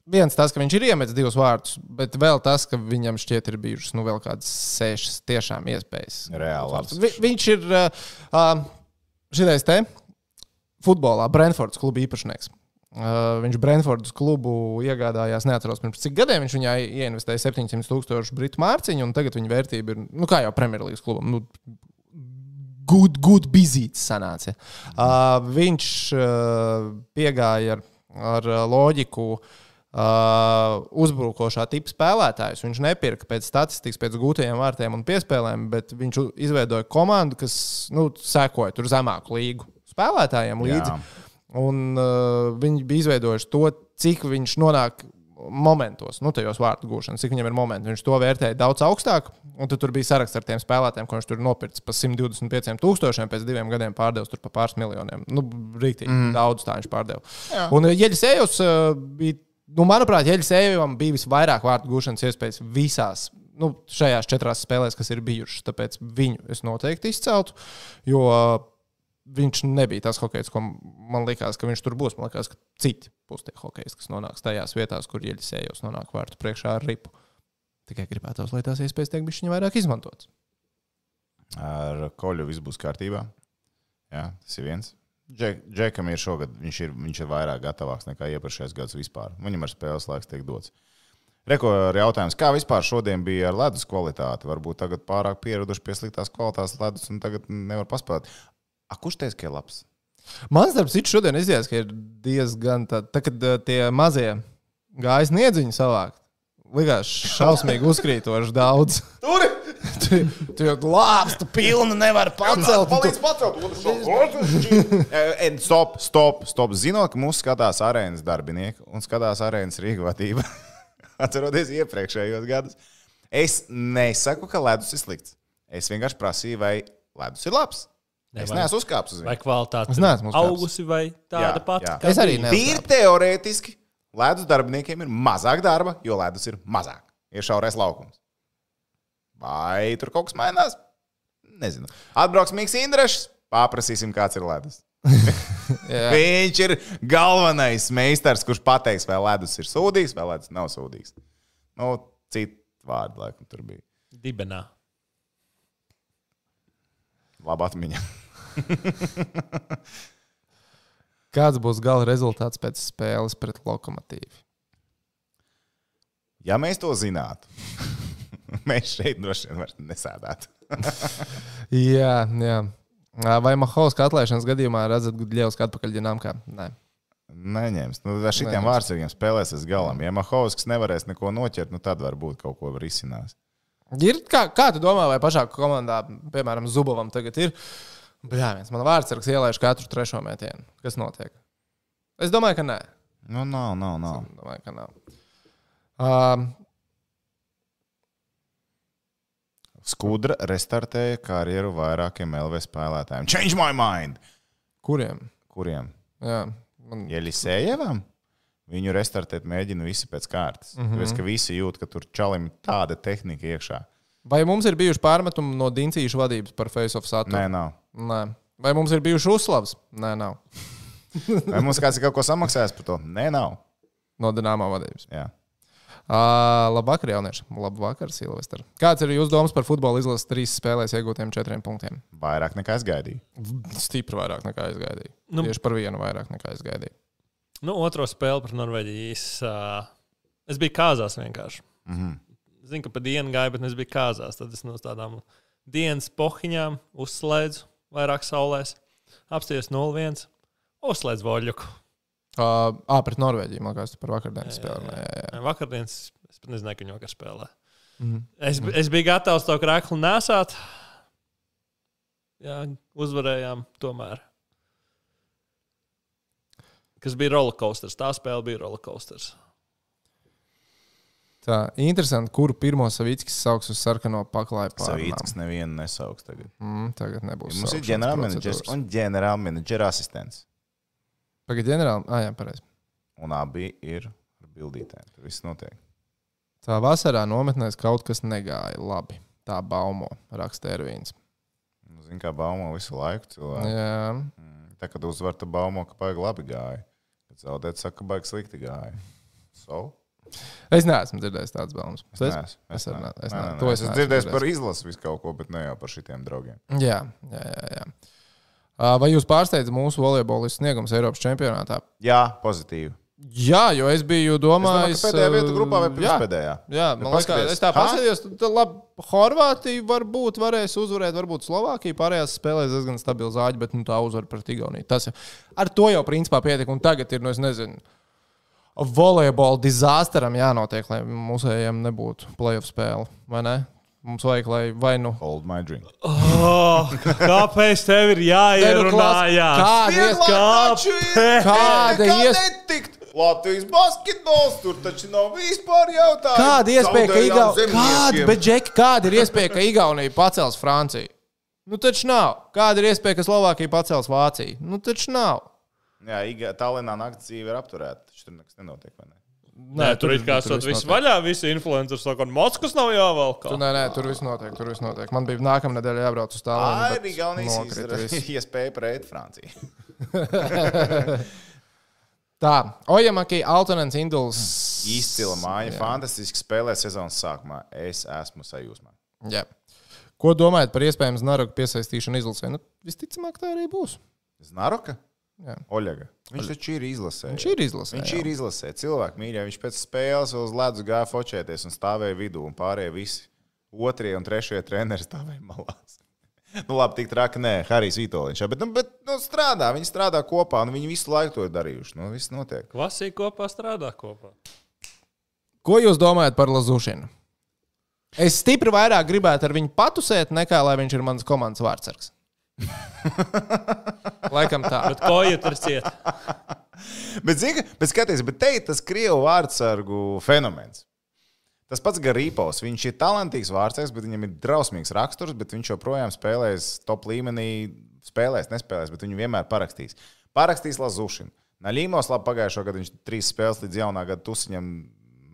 Viens tas, ka viņš ir iemetis divus vārdus, bet vēl tas, ka viņam šķiet, ir bijušas nu, vēl kādas sešas tiešām iespējas. Reāli. Vi, viņš ir uh, uh, šitais te futbolā, Brentfords kluba īpašnieks. Uh, viņš Brentfordas klubu iegādājās, neatceros pirms cik gadiem. Viņš viņā ieinvestēja 700 tūkstošu britu mārciņu, un tagad viņa vērtība ir, nu, kā jau Premjerlīgas klubam, nu, good, good bizīts sanāca. Uh, viņš uh, piegāja ar, ar loģiku. Uh, uzbrukošā tipa spēlētājus. Viņš nepirka pēc statistikas, pēc gūtajiem vārtiem un piespēlēm, bet viņš izveidoja komandu, kas nu, sekoja zemāku līgu spēlētājiem līdzi. Jā. Un uh, viņi bija izveidojuši to, cik viņš nonāk momentos, nu, tajos vārtu gūšanas, cik viņam ir momenti. Viņš to vērtēja daudz augstāk, un tad tur bija saraksts ar tiem spēlētājiem, ko viņš tur nopircis par 125 tūkstošiem, pēc diviem gadiem pārdevis tur par pāris miljoniem. Nu, rīktīgi mm. daudz tā viņš pārdeva. Jā. Un uh, Jeļas Ejos uh, bija, nu, manuprāt, Jeļas Ejos bija visvairāk vārtu gūšanas iespējas visās. Nu, šajās četrās spēlēs, kas ir bijušas, tāpēc viņu es noteikti izceltu. Jo viņš nebija tas hokejs, ko man likās, ka viņš tur būs. Man liekas, ka citi būs tie hokeji, kas nonāks tajās vietās, kur ieļasējos nonāk vārtu priekšā ar ripu. Tikai gribētos, lai tās iespējas tiek bišķiņa vairāk izmantotas. Ar koļu viss būs kārtībā. Jā, tas ir viens. Džek, Džekam ir šogad, viņš ir, viņš ir vairāk gatavāks nekā iepriekšējais gads vispār. Viņam ar spēles laiks tiek dots. Reko ir jautājums, kā vispār šodien bija ar ledus kvalitāti? Varbūt tagad pārāk pieraduši pie sliktās kvalitātes ledus un tagad nevar paspēt. A, kurš teica, ka ir labs? Mans darbs ir šodien izdevies, ka ir diezgan tā, tā kad tie mazie gājas niedziņi savākt. Likās šausmīgi uzkrītoši daudz. [LAUGHS] Tur! tu, tu jau lāpstu pilnu nevar pacelt. Palīdz pacelt! [LAUGHS] En, stop, stop, stop. Zinot, ka mūsu skatās arēnas darbinieki un skatās arēnas rīkvadība, [LAUGHS] atceroties iepriekšējos gadus, es nesaku, ka ledus ir slikts. Es vienkārši prasīju, vai ledus ir labs. Es vai- neesmu uzkāpis uz Vai viņu. kvalitāte Es neesmu uzkāpis. augusi vai tāda Jā, pati? jā. kā Es arī ne- Tīri teorētiski, ledus darbiniekiem ir mazāk darba, jo ledus ir mazāk. Ir šaurais laukums. Vai tur kaut kas mainās? Nezinu. Atbrauks Mikls Indrešs, paprasīsim, kāds ir ledus. [LAUGHS] [LAUGHS] Viņš ir galvenais meistars, kurš pateiks, vai ledus ir sūdīgs, vai ledus nav sūdīgs. Nu, citu vārdu laikam tur bija. Dibenā. Laba atmiņa. [LAUGHS] Kāds būs gala rezultāts pēc spēles pret lokomotīvu? Ja mēs to zinātu, [LAUGHS] mēs šeit droši vien vairs nesēdētu. [LAUGHS] Jā, jā. Vai Mahovska atlaišanas gadījumā redzat Gudļevs atpakaļ ģenāmkā? Nē. Neņems. Nu, ar Neņems. vārdsargiem spēlēsies galam. Ja Mahovskis nevarēs neko noķert, nu tad varbūt kaut ko var izsināt. Ir, kā, kā tu domā, vai pašā komandā, piemēram, Zubovam tagad ir? Jā, viens man vārdsargs ielaiž katru trešo metienu. Kas notiek? Es domāju, ka nē. Nu, nav, nav, nav. Domāju, ka nav. Um, Skudra restartēja karjeru vairākiem LV spēlētājiem. Change my mind! kuriem? Kuriem? Jā, man, Jelisējevam? Viņu restartēt mēģina visi pēc kārtas. Mm -hmm. Tāpēc, ka visi jūt, ka tur čalim tāda tehnika iekšā. vai mums ir bijuši pārmetumi no Diencīšu vadības par face-off saturu? Nē, nav. Nē. Vai mums ir bijuši uzslavas? Nē, nav. [LAUGHS] Vai mums kāds ir kaut ko samaksājis par to? Nē, nav. No Dienāmo vadības. Jā. Uh, labvakar, jaunieši. Labvakar, Silvestra. Kāds ir jūsu domas par futbola izlases trīs spēlēs iegūtiem četriem punktiem? Vairāk nekā es gaidīju. Stipri vairāk nekā es gaidīju. Nu- Nu, Tieši par vienu vairāk nekā es gaidīju. Nu, otro spēli par Norvēģiju. Es, uh, es biju kāzās vienkārši. Mm -hmm. Zinu, ka pa dienu gāju, bet es biju kāzās. Tad es no tādām dienas pohiņām uzslēdzu vairāk saulēs, apstājos 0-1, uzslēdzu voļuku. Uh, ah, pret Norvēģiju, man liekas, par vakardienas spēli. Jā, jā, jā. Vakardienas es pat nezināju, ka viņi vakar spēlē. Mhm. Es, es biju gatavs to krāklu nesāt. Jā, uzvarējām tomēr. Kas bija rollercoasters? Tā spēle bija rollercoasters. Tā interesanti, kuru pirmo Savīckis sauks uz sarkano paklāju Savīts nevienu nesauks tagad. Mm, tagad nebūs. Mums ir ģenerālmenedžers un ģenerālmenedžera asistents. Pagaid, ģenerāli. Ah, jā, pareizi. Un abi ir ar bildītēm. Tur viss notiek. Tā vasarā nometnēs kaut kas negāja labi. Tā baumo, raksta Ervīns. Nu, Zini, kā baumo visu laiku cilvēku. Jā, Mm, Tā, kad uzvar, tad baumo, ka baigi labi gāja. Kad zaudēt, saka, ka baigi slikti gāja. So? Es neesmu dzirdējis tādas baumas. Es esi? neesmu. Es ne- es Nē, ne- nē. es Es esmu dzirdējis par izlasi visu kaut ko, bet ne jau par šitiem draugiem. Jā, jā, jā. jā. Vai jūs pārsteidzat mūsu volejbolistu sniegums Eiropas čempionātā? Jā, pozitīvi. Jā, jo es biju Es domājis, ka pēdējā vieta uh, grupā vai jā, pirmspēdējā? Jā, Bet man liekas, paskaties. es tā Ha? paskatījos, tad labi, Horvātija varbūt varēs uzvarēt, varbūt Slovākija pārējās spēlēs diezgan stabili zāģi, bet nu, tā uzvar pret Igauniju. Tas jau, ar to jau principā pietiek, un tagad ir, nu, es nezinu, volejbola dizasteram jānotiek, lai mūsējiem nebūtu playoff spēle, vai ne? Mums vajag, lai vai nu. Hold my drink. Oh, kāpēc tev ir Nē, nu, Kāda Kāpēc? Kāda netikt? Latvijas basketbols tur taču nav vispār jautājumu. Kāda iespēja, ka Igaunija, kāda, bet, Džeki, kāda ir iespēja, ka Igaunija pacels Franciju? Nu, taču nav. Kāda ir iespēja, ka Slovākija pacels Vāciju? Nu, taču nav. Jā, Iga, Tallinā naktas dzīve ir apturēta. Taču tur nekas nenotiek. vai Ne? Nē, tur ir kā tur sot viss vaļā, visi influenceri saka, Moskvas nav jāvelk. Tu, nē, nē, tur viss notiek. Tur viss notiek. Man bija nākamā nedēļa jābrauc uz tālu. Arī Igaunijas iespēja pret Franciju. [LAUGHS] Tā, Ojamaki, Altonens, Induls. Izcila māja, Jā. fantastiski spēlē sezonas sākumā. Es esmu sajūsmā. Jā. Ko domājat par iespējamu Znarogu piesaistīšanu izlasē? Nu, visticamāk, tā arī būs. Znaroka? Jā. Oļega. Viņš taču ir izlasē. Viņš ir izlasē. Viņš jā. ir izlasē. Cilvēki mīļā. Viņš pēc spēles uz ledus gāja focēties un stāvēja vidū. Un pārējie visi otrie un trešie treneri stāvēja malās. [LAUGHS] Nu, labi, tik traki, nē, Harijs Vitoļņš. Bet, nu, bet nu, strādā, viņi strādā kopā, un viņi visu laiku to ir darījuši. Nu, viss notiek. Klasī kopā strādā kopā. Ko jūs domājat par Lazušinu? Es stipri vairāk gribētu ar viņu patusēt, nekā lai viņš ir mans komandas vārdsargs. [LAUGHS] Laikam tā. Bet ko jau tur ciet? Bet, zini, bet skaties, bet te ir tas krievu vārdsargu fenomens. Tas pats Garīpos. Viņš ir talantīgs vārdsargs, bet viņam ir drausmīgs raksturs, bet viņš joprojām spēlēs top līmenī. Spēlēs, nespēlēs, bet viņu vienmēr parakstīs. Parakstīs Lazušinu. Naļīmos labi pagājušo gadu viņš trīs spēles līdz jaunā gada tusiņam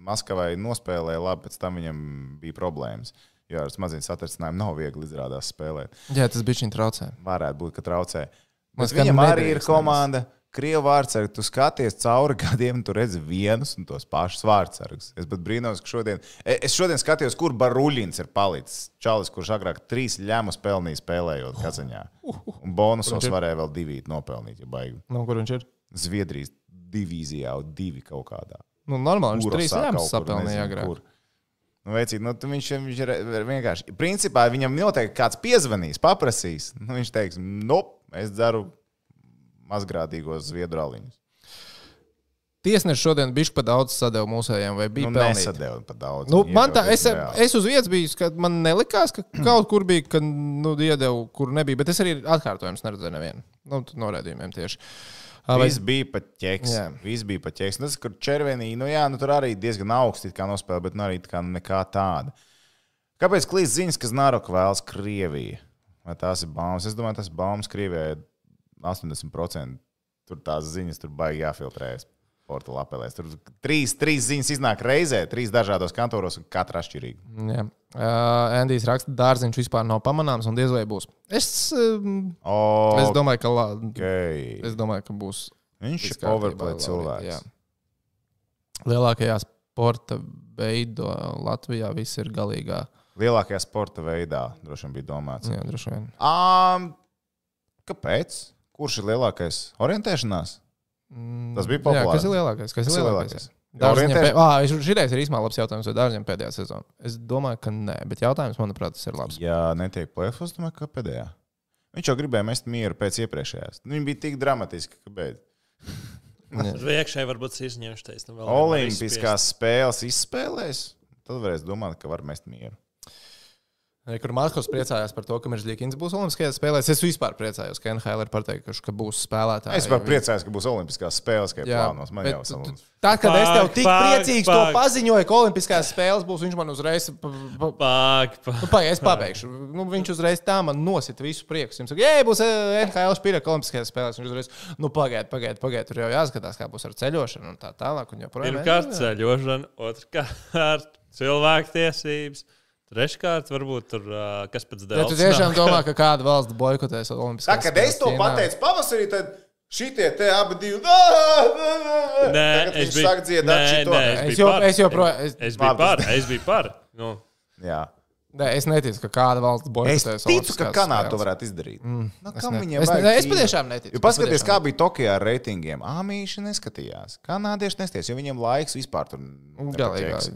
Maskavai nospēlēja labi, pēc tam viņam bija problēmas. Jo ar smadzenes satricinājumu nav viegli izrādās spēlēt. Jā, tas bija viņa traucē. Varētu būt, ka traucē. Skan viņam arī ir komanda. Krievu vārdsargi, tu skaties cauri [LAUGHS] gadiem, tu redzi vienus un tos pašus vārdsargus. Es pat brīnos, ka šodien, e- es šodien skatījos, kur Baruļins ir palicis. Čalis, kurš agrāk trīs ļamus pelnīja spēlējot Kazaņā. Un bonusos varēja vēl divi nopelnīt, ja baigi. Nu, kur viņš ir? Zviedrijas divīzijā, divi kaut kādā. Nu, normāli, viņš trīs kur, sapelnīja agrāk. kur. Nu, veicīt, nu, viņš, viņš ir vienkārši. Principā viņam noteikti kāds piezvanīs, paprasīs. Nu, viņš teiks, nu, es dzeru mazgrādīgos zviedru aliņus. Tiesneši šodien bija pa daudz sadeva mūsējiem, vai bija Nu, pelnīti? nesadēļ pat daudz. Nu, man tā, iedeva es, diezgan reāli. es uz vietas biju, ka man nelikās, ka [CLEARS THROAT] kaut kur bija, ka nu, iedevu, kur nebija. Bet es arī atkārtojums neredzēju nevienu. Nu, norādījumiem tieši. Ā, Vai, Viss bija pat ķeks. Jā. Viss bija pat ķeks. Nu, Tas, kur červenī, nu jā, nu tur arī diezgan augsti it kā nospēlē, bet nu arī tā kā nekā tāda. Kāpēc klīst ziņas, ka Znaroka vēlas Krieviju? Vai tās ir baumas? Es domāju, tas baumas Krievijai ir 80%. Tur tās ziņas tur baigi jāfiltrējas. Portugālē apelēs. Tur trīs, trīs ziņas iznāk reizē, trīs dažādos kantoros, un katra atšķirīga. jā. Uh, Andijs raksta, dārziņš vispār nav pamanāms un diez vai būs. Es, um, Oh, es, domāju, ka, la, okay. es domāju, ka būs. Viņš ir Laurīt, cilvēks. jā. Lielākajā sporta veidā Latvijā viss ir galīgā. Lielākajā sporta veidā droši vien bija domāts. Jā, droši vien. Um, kāpēc? Kurš ir lielākais? Orientēšanās? Mm, Tas bija Jā, populārs. kas ir lielākais? Kas ir Kas ir lielākais? lielākais? Dārziņam Orientēš- pē... ah, šitais ir īstenībā labs jautājums, vai dārziem pēdējā sezonā. Es domāju, ka nē, bet jautājums, manuprāt, tas ir labs. Ja netiek plēfos, domāju, ka pēdējā. Viņš jau gribēja mest mieru pēc iepriekšējās. Nu, Viņa bija tik dramatiska, ka beidz. Tur iekšēji varbūt izņemšu nu, nevar Olimpiskās spēles izspēlēs, tad varēs domāt, ka var mest mieru. Kur Maskavs priecājās par to, ka Meržģīkins būs Olimpiskajās spēlēs. Es vispār priecājos, ka NHL ir pateikuši, ka būs spēlētāji. Es par priecājos, ka būs Olimpiskās spēles, kā Jā, plānos. Man bet jau samulst. Tad, kad es tev Pāk, tik pāk, priecīgs to pāk. paziņoju, ka Olimpiskās spēles būs, viņš man uzreiz. pa- pa- Pāk, pāk. Nu, Pagaid, es pabeigšu. Nu, viņš uzreiz tā man nosita visu prieku. Viņš saka, ja būs eh, NHL spīra Olimpiskajās spēlēs. Viņš uzreiz, nu, pagaid, pagaid, pagaid. Tur jau jāskatās, kā būs ar ceļošanu un tā tālāk. Un joprojām, Pirmkārt, ceļošana, otrkārt, [LAUGHS] cilvēktiesības. Treškārt, varbūt tur ā, kas pēc Ja tu dēļ. tiešām domā, [LAUGHS] ka kāda valsts boikotēs Tā, Olimpiskās kad es to pateicu pavasarī, tad šitie te abi divi. Nē, es biju, nē, nē, Es es jau- biju par. es joprojām- es- Es biju Labi. par. Es biju par. Nu, Jā. Nē, es neticu, ka kāda valsts Es boikotēs. ticu, ka Kanāda to varētu izdarīt. Mm, nu, Es kam ne- es ne- es patiešām neticu, Jo es paskaties, patiešām kā bija Tokijā ar reitingiem. Āmīši neskatījās. Kanādieši nesties, jo viņiem laiks vispār tur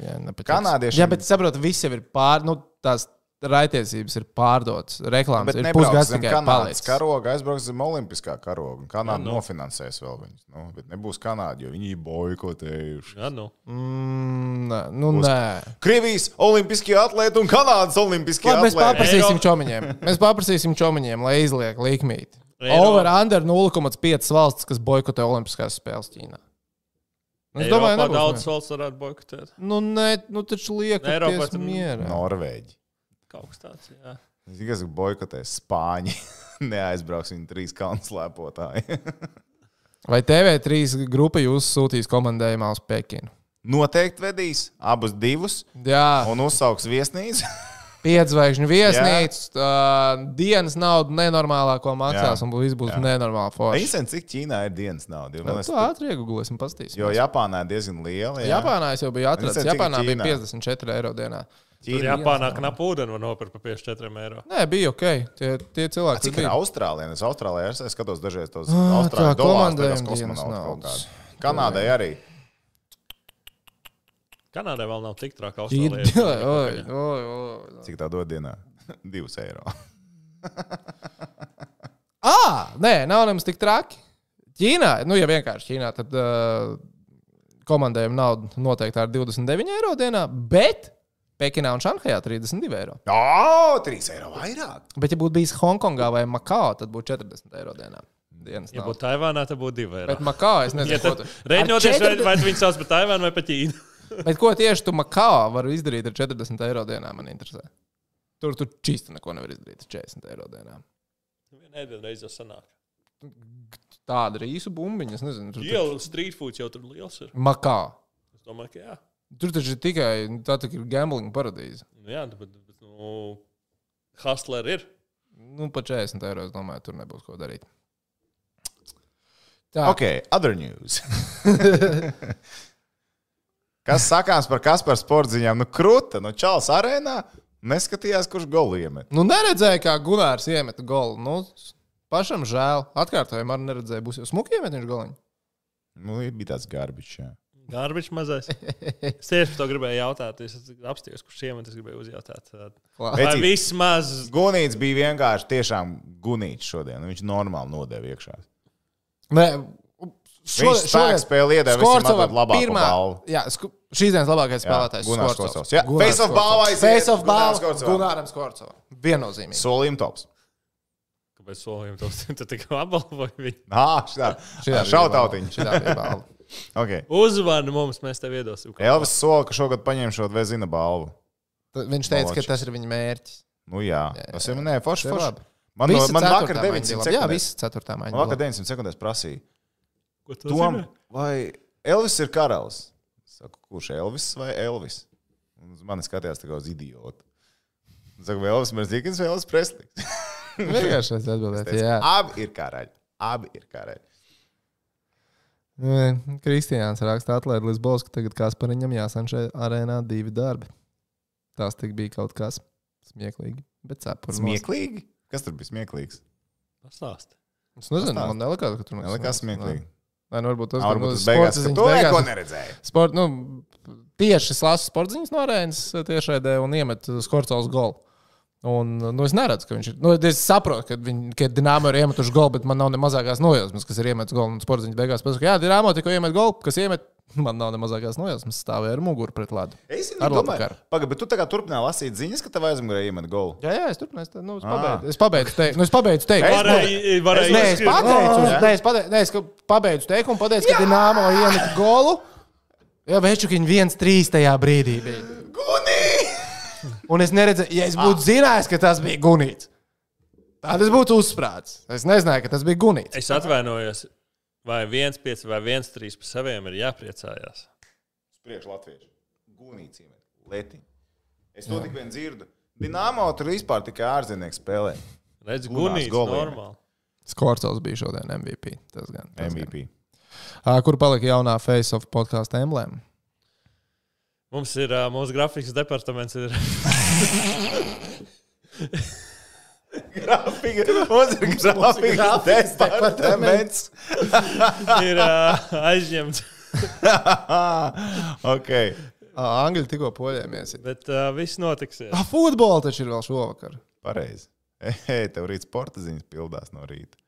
jā, nepaķēks. Kanādiešiem- Jā, bet saprotu, viss jau ir pār, nu, tās raitiesības ir pārdotas. Reklāmas Bet ir pusgads tikai Kanādas karoga, aizbrauks zem Olimpiskā karoga. Kanāda Jā, nu. nofinansēs vēl viņus. Nu, bet nebūs Kanāda, jo viņi ir boikotējuši. jā, nu. Mm, nē, nu, nē. Krievijas olimpiskie atlēti un Kanādas olimpiskie Labi, mēs atlēti. paprasīsim čomiņiem. Mēs paprasīsim čomiņiem, lai izliek likmīti. Over under 0,5 valsts, kas boikotē Olimpiskās spēles Ķīnā. Es domāju, Eiropā nebūs daudz mierā. valsts varētu boikotēt. Nu, nē, nu taču Eiropā liekaties tur- mierā. Norvēģi. Kaut kas tāds, jā. Es tikai saku, boikotēs Spāņi. [LAUGHS] Neaizbrauks viņi trīs kalnu slēpotāji. [LAUGHS] Vai TV3 grupa jūs sūtīs komandējumā uz Pekinu? Noteikti vedīs abus divus Jā, un uzsauks viesnīcu. [LAUGHS] piedzvaigžņu viesnīca, uh, dienas naudu nenormālāko maksās, Jā. un viss būs Jā. nenormāli forši. Īstenībā, cik Ķīnā ir dienas nauda? Nu, liekas, Tu ātri iegūlēsim, pastīsim. Jo Japānā ir diezgan liela. Jā, Japānā es jau biju. Es cik Japānā bija Ķīnā. 54 eiro dienā. Ķīna. Japānā knapu ūdeni var nopirkt par 54 eiro. Nē, bija ok. Tie, tie cilvēki, kas ir bija. Austrālijā? Es Austrālijā es, es skatos dažreiz tos Ah, austrāļu tā, dolārus, kosmonautus kaut kādā. Kanādai arī. Kanādai vēl nav tik traki Austrālijā. [LAUGHS] Cik tā dod dienā? [LAUGHS] Divus eiro. [LAUGHS] Ah, nē, nav nemaz tik traki. Ķīnā, nu, ja vienkārši Ķīnā, tad uh, komandējuma nauda noteikti ir 29 eiro dienā, bet Pekinā un Šanhajā 32 eiro. O, 3 eiro vairāk. Bet, ja būtu bijis Hongkongā vai Makao, tad būtu 40 eiro dienā. Dienas Ja būtu Taivānā, tad būtu 2 eiro. Bet Makao, es nezinu, Ja ko tad tu- Reiķinoties, Ar vai, 40 vai viņi sauc par Taivānu vai par Ķīnu. [LAUGHS] Bet ko tieši tu Makao vari izdarīt ar 40 eiro dienā, man interesē. Tur tu čīsti neko nevar izdarīt ar 40 eiro dienā. Vienā reizē sanāk. Tāda ir īsa bumbiņa, es nezinu. Tur, tur... Iela street food jau tur liels ir. Makao. Es domāju, ka jā. Tur taču ir tikai nu, tā, tā ir gambling paradīze. Nu, jā, bet, bet nu, Hustler ir. Nu, pa 40 eiro es domāju, tur nebūs ko darīt. Tā, Ok, other news. [LAUGHS] Kas sakāms par Kasparu sportziņām? Nu, krūta, no Čāles arēnā neskatījās, kurš golu iemet. Nu, neredzēju, kā Gunārs iemeta golu. Nu, pašam žēl. Atkārtojumā arī neredzēju. Būs jau smuki iemet viņš goliņu. Nu, bija tāds garbiņš. Gārbiņš mazais. [LAUGHS] Es tieši par to gribēju jautāt. Es apstājos, kurš iemet, es gribēju uzjautāt. Klā. Vai vismaz Gunīts bija vienkārši tiešām gunīts šodien. Viņš normāli nodeva iekšā. Nē, Viņš spēku spēli iedeva visam labāko pirmā, balvu. jā, sku, šīs dienas labākais spēlētājs. Gunārs Skorcovs. Jā, face of Skorcovs. balva aiziet Face of balva. Gunāram Skorcovam. Viennozīmīgi. Solim tops. Kāpēc solījumi tos [LAUGHS] tu tikai apbalvoji viņu? Ah, šitā. Šautautiņš. Šitā bija balva. Okay. Uzvani mums, mēs tev iedosim. Elvis sola, ka šogad paņemšot Vezina balvu. Viņš teica, ka Malačs. tas ir viņa mērķis. Nu jā, Jā, jā, tas ir, nē, forši, forši. Man, no, man vakar maiņa 900 bija labi. sekundēs. Jā, viss ceturtā maiņa. Man vakar bija labi. 900 sekundēs prasīja. Ko tu Tom, zini? vai Elvis ir karalis? Saku, kurš Elvis vai Elvis? Un uz mani skatījās tā kā uz idiotu. Saku, vai Elvis Merzikins vai Elvis Preslīs? Vienkārši es atbildēju. Jā. Abi ir karaļi. Abi ir karaļi. Nu, Kristiāns raksta, atlēd Lisbols, ka tagad Kaspariņam jāsan šajā arēnā divi darbi. Tas tik bija kaut kas smieklīgi. Bet cepuri. Smieklīgi? Kas tur bija smieklīgs? Pastāsti. Es nezinu, Pastāsti. man nelikās, ka tur Nelikās smieklīgi. Nē, nu, varbūt tas Varbūt nu, tas beigās, ka to neko neredzēju. Sport, nu, tieši es lasu sporta ziņas no arēnas tiešraidē un iemet Skorcovs golu. Un, nu, es neredzu, ka viņš ir. Nu, es saprotu, ka, viņi, ka Dienāmo ir iemetuši golu, bet man nav ne mazākās nojausmas, kas ir iemetis golu. Un sporta ziņas beigās pasakā, jā, Dienāmo tikko iemet golu, kas iemet. [LAUGHS] Man nav ne mazākās nojausmas, stāvēja ar muguru pret ledu. Es domāju, karu. Pagaid, bet tu tagad turpināji lasīt ziņas, ka tev aizmugurē iemet golu. Jā, jā, es turpinu. Es, nu, es Ā. pabeidzu. Es pabeidzu teikt. Nu, es pabeidzu teikt. Es Varēja, varēja Nē, es izskriet- pateicu, nē, es pateicu, nē, es ka pabeidzu teikumu, pateicu, ka Dienāmo iemet golu. Jā, Večukiņš viens trīs tajā brīdī bija. Un es neredzēju, ja es būtu zinājis, ka tas bija gunīts. Tad es būtu uzsprāts. Es nezināju, ka tas bija gunīts. Es atvainojos. Vai viens pieci vai viens trīs par saviem ir jāpriecājās? Priekš latviešu. Gunīts. Leti. Es to tik vien dzirdu. Dināmo tur vispār tikai ārzemnieki spēlē. Redz, gunīts, normāli. Skorcels bija šodien MVP. Tas gan. Tas gan. MVP. Ā, Kur palika jaunā Face of podkāstu emblēma? Mums ir uh, mūsu grafikas departaments. Ir, Grafika. Mums ir grafikas departaments. [LAUGHS] ir uh, aizņemts. [LAUGHS] ok. Angļu tikko poļēmies. Bet uh, viss notiksies. Ah, futbola taču ir vēl šovakar. Pareizi. Ej, tev rīt sporta ziņas pildās no rīta.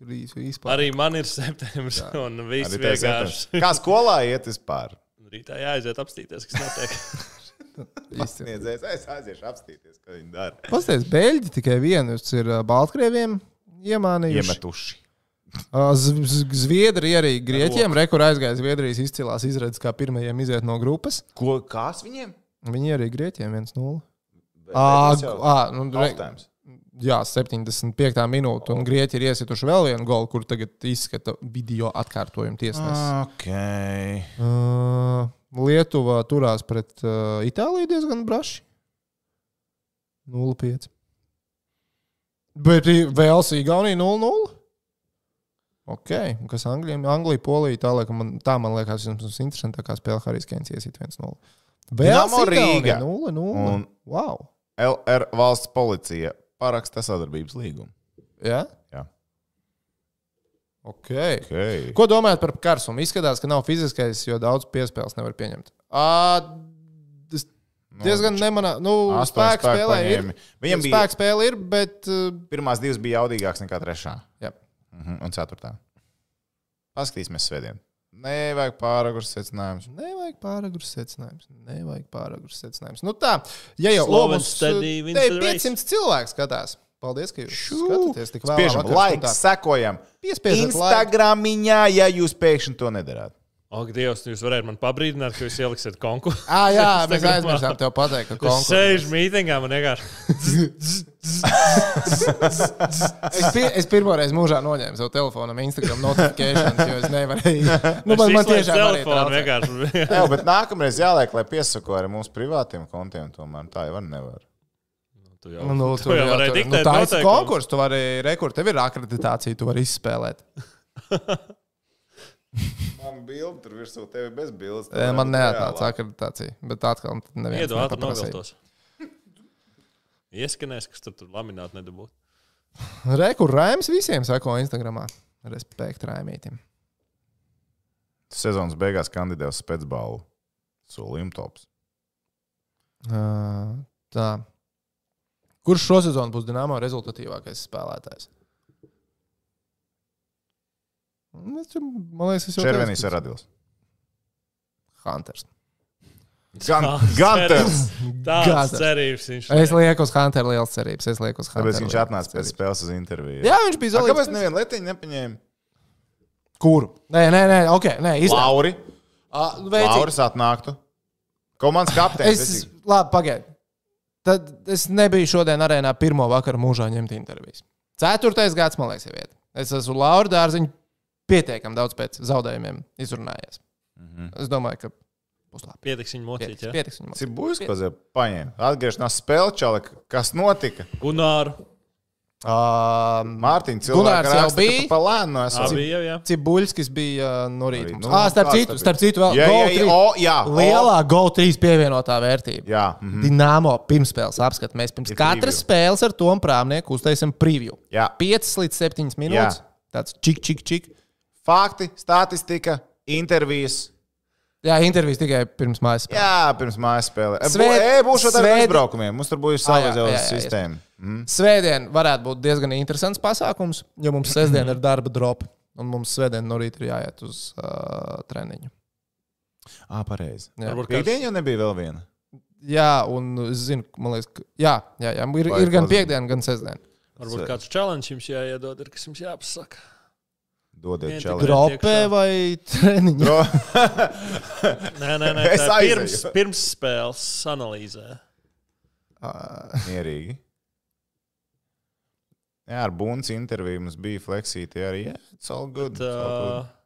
Krīs vispār. Arī man ir septembris, un viss vienkārši. Kā skolā iet vispār? Rītā jāaiziet apstīties, kas notiek. [LAUGHS] Pasniedzējs, es aiziešu apstīties, ko viņi dara. Pastāstiet, Beļģi tikai vienus ir Baltkrieviem iemānījuši. Iemetuši. Ā, Z- Z- Zviedri arī Grieķiem, rekur aizgāja Zviedrijas izcilās izredzes, kā pirmajiem iziet no grupas. Ko, kās viņiem? Viņi arī Grieķiem 1-0. Bet Ā, nu, re. Jā, 75. minūte, un Grieķi ir iesituši vēl vienu golu, kur tagad izskata video atkārtojumu tiesnesis. Ok. Uh, Lietuva turās pret uh, Itāliju diezgan braši. 0,5. Bet Velsija Igaunija 0,0. Ok, un kas Anglijam? Anglija, Polija, tā, laikam, man, tā man liekas, jums interesantākā spēle Harijs Keins iesit 1-0. Dinamo Rīga. 0-0. Un- Wow. LR valsts policija paraksta sadarbības līgumu. Jā? Jā. Ok. Okay. Ko domājat par karsumu? Izskatās, ka nav fiziskais, jo daudz piespēles nevar pieņemt. À, tas diezgan nemanā. Nu, Astoņi spēku spēlē ir. paņēmi. Viņam bija Spēku spēle ir, bet. uh, pirmās divas bija jaudīgākas nekā trešā. Jā. Mhm, un ceturtā. Paskatīsimies svētdien. Nevajag pāragrs secinājums. Nevajag pāragrs secinājums. Nevajag pāragrs secinājums. Nu tā, ja jau the race. 500 cilvēku skatās. Paldies, ka jūs Šū! skatāties tik vēlā Spiežam stundā. sekojam. Instagramiņā, ja jūs pēkšņi to nedarāt. Ak, Dievs, jūs varētu man pabrīdināt, ka jūs ieliksiet konkursu. [LAUGHS] Ah, jā, mēs aizmirsām tev pateikt, ka [LAUGHS] Es konkurss. sēžu mītingā, man vienkārši. [LAUGHS] Es, pie, es pirmo reizi mūžā noņēmu savu telefonu, Instagram notifikācijas, jo es nevarēju. Nu, man, man tiešām telefonu vienkārši. Jā, bet nākamreiz jāliek, lai piesako arī mūsu privātiem kontiem. Tomēr tā jau var nevar. Tu jau, Nu, nu, tu jau varēji tur- diktēt nu, tā ir konkurss, tu vari rekord, tev ir akreditācija, tu vari izspēlēt. Man bildi tur virsū, tev ir bez bildes. Man neatnāca akreditācija, bet atkal neviens Iedu ātri nogaltos. Ieskanēs, kas tur, tur lamināt nedabūt. Rekur Raims visiem sako Instagramā. Respekt Raimītim. Sezonas beigās kandidēs spēcbalvu. Solījuma tops. Uh, tā. Kurš šo sezonu būs Dienāmo rezultatīvākais spēlētājs? Nu, Man liekas, tas jau Červenīs ir radījis. Hunters. Gan! Tāds Ganters. cerības viņš Es lieku uz Hunteru liels cerības. Es lieku uz Hunteru. Tāpēc viņš atnāca pēc spēles uz interviju. Jā, viņš bija A, Kāpēc nevienu letiņu nepaņēma? Kuru? Nē, nē, nē, ok, nē, izlaiž. Lauri. Veicīgi. Lauris atnāktu. Komandas kapteinis. Es, labi, pagaidiet. Tad es nebiju šodien arēnā pirmo vakaru mūžā ņemt intervijas. Ceturtais gads, man liekas, ir vieta. Es esmu Laura Dārziņa pietiekami daudz pēc zaudējumiem izrunājies. Mm -hmm. Es domāju, ka būs labi. Pietiks viņu mocīt, Pietiks, ja? pietiks viņam. Cik būs, ko zē paņēma? Atgriešanās spēle, čalek. Kas notika? Gunāru. Uh, Mārtiņš jau bija? Pa lēnu no esam. Jā. Cibuļskis bija uh, no rīta. Nu, Ah, starp citu, starp citu vēl Jā, jā, Go jā, trīs. o, jā, o. Lielā GO3 pievienotā vērtība. Jā, mhm. Dināmo pirmspēles apskats. Mēs pirms Ir katras preview. spēles ar Tomu Prāmnieku uztaisām preview. jā. 5 līdz 7 minūtes. Tāds čik, čik, čik. Fakti, statistika, intervijas. Jā, intervijas tikai pirms mājas. spēles. Jā, pirms mājas spēlē. Svēt- Svēt, būs šādi svētdi- izbraukumiem. Mums tur būs Ah, jā, sistēma. Mhm. Svētdien varētu būt diezgan interesants pasākums, jo mums sestdien ir darba drop. Un mums svētdien no rīta ir jāiet uz uh, treniņu. Ā, pareizi. Jā. Varbūt kāds- Piektdien jau nebija vēl viena. Jā, un es zinu, ka man liekas, ka jā, jā, jā ir, Vai ir gan piekdiena, gan sestdiena. Varbūt kāds challenge jums jāiedod, ir, kas jums jāpasaka. Dodiet tikai- Dropē vai treniņu? Dro... Nē, nē, nē. [LAUGHS] Es tā ir pirms, aizēju. pirms spēles analīzē. Mierīgi. Jā, ar Bunci interviju mums bija fleksīti arī. Jā, it's all good. Bet, it's all good.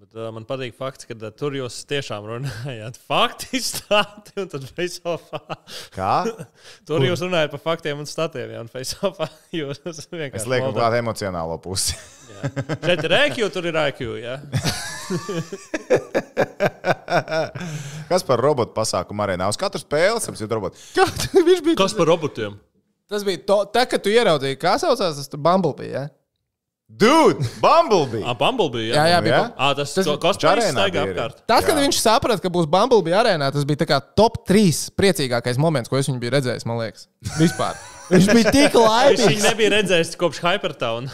bet uh, man patīk fakts, ka uh, tur jūs tiešām runājāt fakti, stāti un tad face-offā. Kā? [LAUGHS] Tur jūs runājat par faktiem un statiem, jā, un face-offā [LAUGHS] jūs vienkārši. Es lieku klāt emocionālo pusi. Šeit ir IQ, tur ir IQ, jā. [LAUGHS] Kas par robotu pasākumu arēnā? Uz katru spēli robotu. [LAUGHS] Kā viņš bija? Kas par robotiem? Tas bija to, tā, kad tu ieraudzīji, kā saucās tas tur Bumblebee. Ja? Dude, Bumblebee! [LAUGHS] Ah, Bumblebee, jā. Jā, jā, bija. Jā? Ah, tas Tas- tas Čarēnā staigā apkārt. Tad, kad Jā. viņš saprata, ka būs Bumblebee arēnā, tas bija tā kā top 3 priecīgākais moments, ko es viņu biju redzējis, man liekas. Vispār. Viņš bija tik laimīgs. nebiju redzējis kopš Hypertown.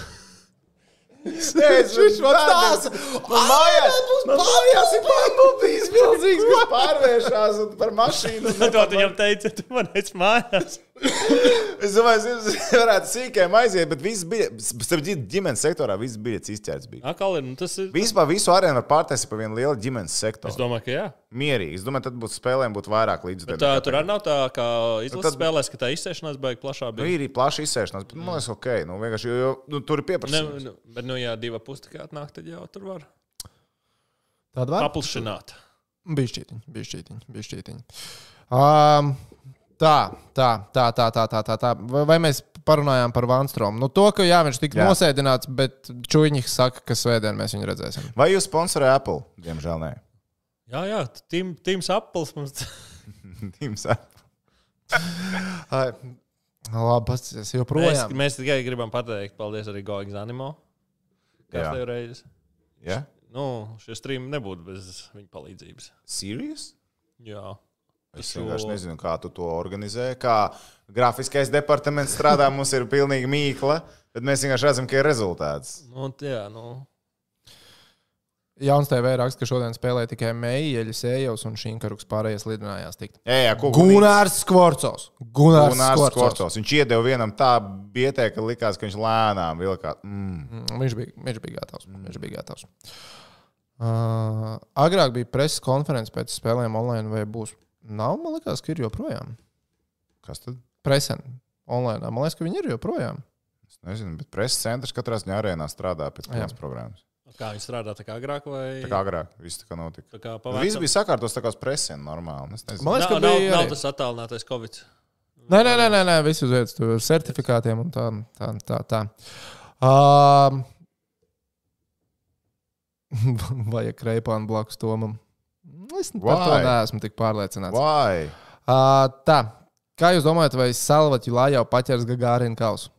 Es jau tādu situāciju mājās ir pārbaudījis, [LAUGHS] milzīgs, kas pārvēršas par mašīnu. [LAUGHS] Tad viņam teica, tu man esi mājās. [COUGHS] Es domāju, es varētu sīkām aiziet, bet viss bija, starp citu, ģimenes sektorā viss bija izķerts. Bija. Akal nu tas ir. Vispār visu arēnu var pārtaisīt par vienu lielu ģimenes Es sektoru. domāju, ka jā. Mierīgi. Es domāju, tad būtu spēlēm būt vairāk Bet līdzekļu. tā, tur arī nav tā, kā izlases tad- spēlēs, ka tā izsēšanās beigas plašā Nu, bija. ir arī plaša izsēšanās, bet man liekas, ok. Nu, vienkārši, jo, jo, nu, tur ir Ne, pieprasījums. nu, bet, nu, ja divi pusi tikai atnāk, tad jau tur var Tāda var. paplašināt. Šķītiņa, bija šķītiņa. Um, tā, tā, tā, tā, tā, tā, tā, tā. Vai, vai mēs parunājām par Vanstromu? Nu, to, ka jā, viņš tika Jā. nosēdināts, bet Čuņģis saka, ka svētdien mēs viņu redzēsim. Vai jūs sponsorējat Apple? Diemžēl nē. Jā, jā, tim, Tims Apples mums. Teams [LAUGHS] Apple. [LAUGHS] Labi, pats es Mēs, joprojām. mēs tikai gribam pateikt, paldies arī Goigs Animo. Kā Jā. tev reizes? Ja? Nu, šie streami nebūtu bez viņa palīdzības. Serious? Jā. Es Šo- vienkārši nezinu, kā tu to organizē. Kā grafiskais departaments strādā, [LAUGHS] mums ir pilnīgi mīkla, bet mēs vienkārši redzam, ka ir rezultāts. Nu, jā, nu. Jauns TV raksta, ka šodien spēlē tikai Meijēļa, Sējos un Šinkaruks pārējais lidinājās tikt. Jā, jā, ko Gunārs Skvorcovs. Gunārs Gunārs Skvorcovs. Kortos. Viņš iedeva vienam tā bietē, ka likās, ka viņš lēnām vilkā. Mm. Mm, Viņš bija, viņš bija gatavs. Viņš bija gatavs. Uh, agrāk bija preses konferences pēc spēlēm online, vai būs? Nav, man liekas, ka ir joprojām. Kas tad? Presen online. Man liekas, ka viņi ir joprojām. Es nezinu, bet preses centrs katrā ziņā arēnā strādā pēc Jā. pilnas programmas. Kā viņi strādā tā kā agrāk, vai Tā kā agrāk viss tā kā notika. tā kā Viss pavācām? bija sakārtos tā kā presēm normāli. Es nezinu. Man liekas, ka nav, nav, bija nav arī- tas attālinātais Covid. Nē, nē, nē, nē, nē viss uz vietas, tur ar certifikātiem un tā. tā, tā, tā. Um, [LAUGHS] Vajag kreipānu blakus tomam. Es par to Why? neesmu tik pārliecināts. Vai? Uh, tā, kā jūs domājat, vai Salvati Lā jau paķers Gagārinu kausu?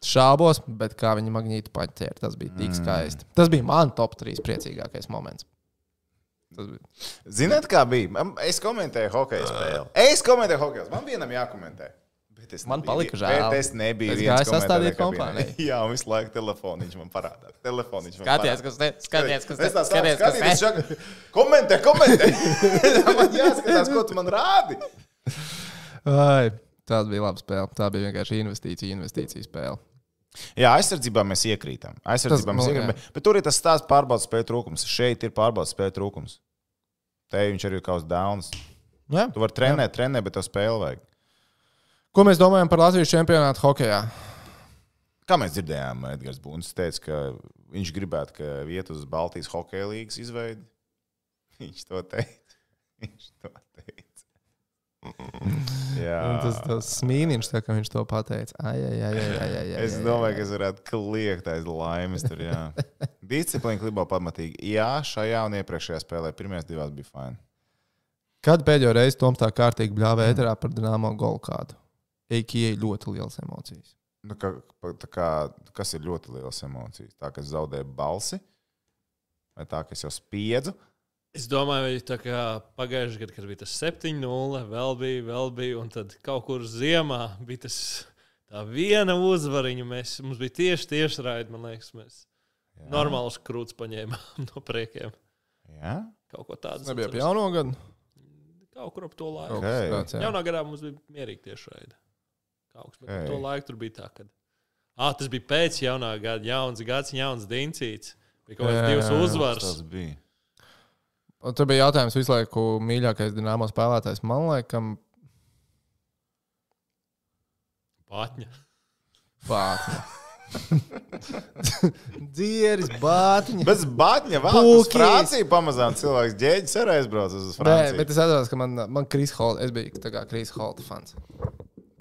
Šābos, bet kā viņi magnītu paķēra, tas bija tik skaisti. Tas bija man top 3 priecīgākais moments. Ziniet, kā bija? Es komentēju hokeja spēli. Es komentēju hokeja spēli. Man vienam jākomentē. Bet es Man nebiju- palika žēl. Bet es nebiju. Viens komentētāju kabīnē. kompāniju. [LAUGHS] Jā, un visu laiku telefoniņš man parādā. Telefoniņš man Skaties, kas te skaties, kas te skaties, kas te skaties, komentē, komentē. [LAUGHS] man jāskatās, ko tu man rādi. Ai, Tā bija laba spēle. Tā bija vienkārši investīcija, investīcija spēle. Jā, aizsardzībā mēs iekrītam. Aizsardzībā Tas, mēs nu, iekrītam. jā. Bet, bet tur ir tas stāsts pārbaudas spēju trūkums. Šeit ir pārbaudas spēju trūkums. Te viņš arī ir kaut kāds downs. Jā. Tu vari trenēt, trenēt, bet tev spēle vajag. Ko mēs domājam par Latvijas čempionātu hokeja? Kā mēs dzirdējām, Edgars Bunds teica, ka viņš gribētu, ka vietu uz Baltijas hokeja līnijas izveidi. [LAUGHS] Viņš to teica. Viņš to teica. Tas, tas smīniņš, tā, ka viņš to pateica. Ai, ai, ai, ai, ai, ai, Es domāju, ka es varētu kliegt aiz laimes. Tur, jā. [LAUGHS] Disciplīna klubā pamatīgi. Jā, šajā un iepriekšējā spēlē pirmajās divās bija fini. Kad pēdējo reizi Toms tā kārtīgi bļāva ēterā par Dienāmo golu Eikijai ļoti liels emocijas. Nu, ka, kā, kas ir ļoti liels emocijas? Tā, ka es zaudēju balsi, vai tā, ka es jau spiedzu. Es domāju, ka tā kā pagājušajā gadā, kad bija tas 7-0, vēl bija, vēl bija, un tad kaut kur ziemā bija tas tā viena uzvariņa. Mēs, mums bija tieši tieši raidi, man liekas, mēs Jā. normālus krūts paņēmām [LAUGHS] no priekiem. Jā, Kaut ko tādu. Tas nebija ap jauno gadu. Kaut kur ap to laiku. Kaut Ok. kas tāds, jā. Jaunā gadā mums bija mierīgi tieši raidi. Kaut kas, bet. Ok. to laiku tur bija tā, ka. Ah, tas bija pēc jaunā gada, jauns gads, jauns dincīts. Bija kaut kāds jā. uzvaras. tas bija. Un tur bija jautājums visu laiku, mīļākais Dienāmo spēlētājs. Man liekas, Patņa. Bātņa. [LAUGHS] Dzieris, bātņa. Bez bāķa vēl uz. Franciju pamazām cilvēks ģēģis arī aizbrauc uz Nē, Franciju. bet es atceros, ka man, man Kris Holta, es biju tā kā Kris Holta fans.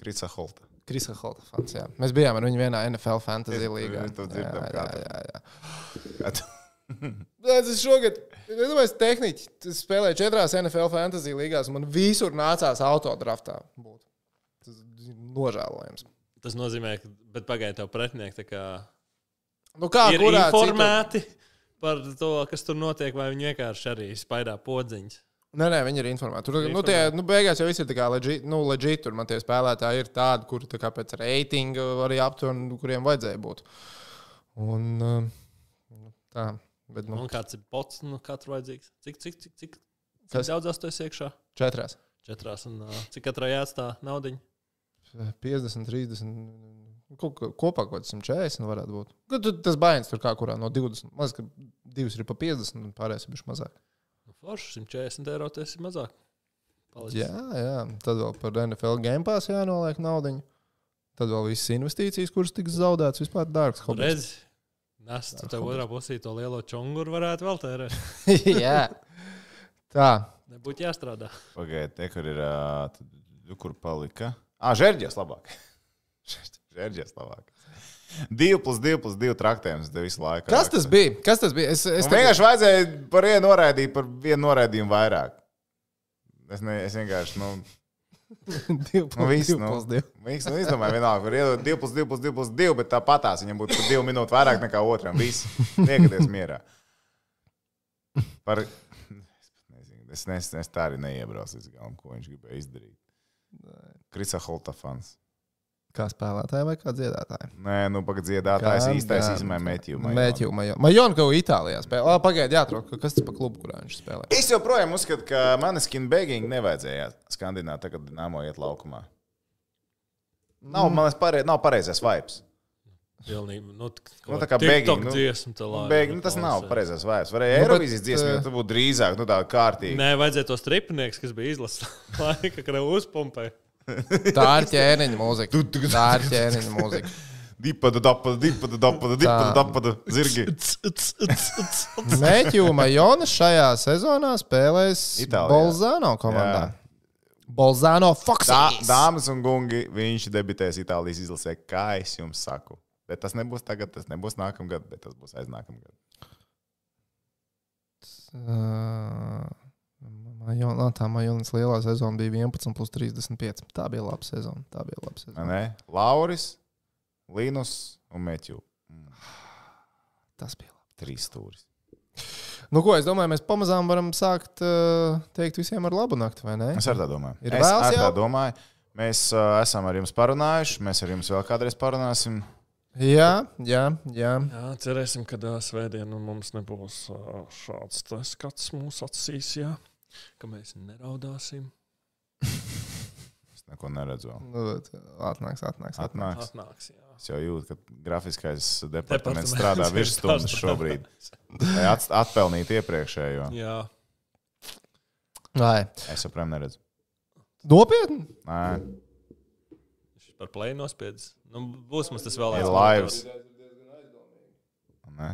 Krisa Holta. Krisa Holta fans, jā. Mēs bijām ar viņu vienā NFL fantasy līgā. es to dzirdēju Jā, jā, jā, jā. Tu- Es šogad, es tehniķi es spēlēju četrās NFL fantasy līgās, un man visur nācās autodraftā būt. Tas ir nožēlojams. Tas nozīmē, ka bet pagaidā tev pretinieki tā kā Nu, kā ir kurā informēti par to, kas tur notiek, vai viņi vienkārši arī spaidā podziņas. Nē, nē, viņi ir informēti. Tur, Ir nu, tie, nu, beigās jau viss ir legit, nu, legit. Tur man tie spēlētāji ir tādi, kuri tā pēc reitinga arī aptver, un kuriem vajadzēja būt. Un, nu, tā, bet, nu, Un kāds ir pots, nu, katru vajadzīgs. Cik, cik, cik, cik, cik Kas? daudzās tu esi iekšā? četrās. Četrās. Un, uh, cik katrai jāatstā naudiņa? 50, 30. Ko, ko- kopā kaut kāds 140 varētu būt. Nu, tu- Tas baigs tur kā kurā no 20. Man liekas, ka divas ir pa 50, un pārējais ir bijuši mazāk. Forši 140 eiro tas ir mazāk. Palicis. Jā, jā. Tad vēl par NFL game pass jānoliek naudu. Tad vēl visas investīcijas, kuras tiks zaudētas, vispār dārgs. Hobijs. Redzi, Nes, tu tev otrā pusē to lielo čunguru varētu vēl tērēt. [LAUGHS] jā. Tā. Nebūtu jāstrādā. Pagaidiet, te, kur ir. nu, Kur palika? Ah, Žērģis labāk. [LAUGHS] Žērģis labāk. 2 plus 2 plus 2 traktējums visu laiku. Kas tas bija? Kas tas bija? Es, es Es vienkārši vajadzēja par vienu noraidīt, par vienu noraidījumu vairāk. Es, ne, es vienkārši, nu, divu nu viss, nu, plus divu. viss, nu, izdomāju, vienalga, kur iedot 2 plus 2 plus 2 plus 2, bet tā patās viņam būtu par 2 minūtu vairāk nekā otram. Viss, liekaties mierā. Par, es nezinu, es, es tā arī neiebraucu līdz galam, ko viņš gribēja izdarīt. Krisa Holta fans. Kā spēlētāji vai kā dziedātāji? Nē, nu, pagaid, dziedātājs Gan, īstais izmēja Mēķiju. Majonu kaut kā Itālijā spēlē. Pagaidiet, jāatrod, kas tas par klubu, kurā viņš spēlē. Es joprojām uzskatu, ka maniskin beigīgi nevajadzēja skandināt, tagad Nāmo iet laukumā. Nav, man liekas, pareiz, nav pareizais vibes. Pilnīgi, nu, Nu, tā kā beigīgi, nu, dziesmu, tā laiva, Beig, nu, nu, tas nav pareizais vārds. Varēja Nu, Eirovīzijas dziesmu, eh, jo tas būtu drīzāk nu, tā kārtīgi. Nē, vajadzēja tos stripnieks, kas bija izlasīts [LAUGHS] laika, kad uzpumpēja. Tā ir ķēniņa mūzika. Tu- tu- Tā ir ķēniņa mūzika. Dipada, dapada, dipada, dapada, dipada, dapada, zirgi. [LAUGHS] Mēķu Majonas šajā sezonā spēlēs Itālijā. Bolzano komandā. Jā. Bolzano Foxes. dāmas un kungi, viņš debitēs Itālijas izlasē, kā es jums saku. Bet tas nebūs tagad, tas nebūs nākamgad, bet tas būs aiznākamgad. Uh, Majon, nā, tā Majonas lielā sezona bija 11 plus 35. Tā bija laba sezona. Tā bija laba Vai sezona. Ne? Lauris, Linus un Mēķu. Tas bija labi. Trīs stūris. Nu, ko es domāju, mēs pamazām varam sākt teikt visiem ar labu nakti, vai ne? Es ar tā domāju. Ir es vēls ar tā domāju. Mēs uh, esam ar jums parunājuši, mēs ar jums vēl kādreiz parunāsim. Jā, jā, jā. Jā, cerēsim, ka uh, svētdien mums nebūs uh, šāds tas skats mūsu acīs, jā, ka mēs neraudāsim. [LAUGHS] Es neko neredzu. vēl. Nu, atnāks, atnāks. atnāks. Atnāks. Jā. Es jau jūtu, ka grafiskais departaments strādā ir virsstundas šobrīd. [LAUGHS] Lai at, atpelnītu iepriekšējo. Jā, Vai. Es joprojām neredzu. Nopietni? Nē, viņš par plēnu nospiedz. Nu, būs mums tas vēl ir aizvakar. laivs. Nē.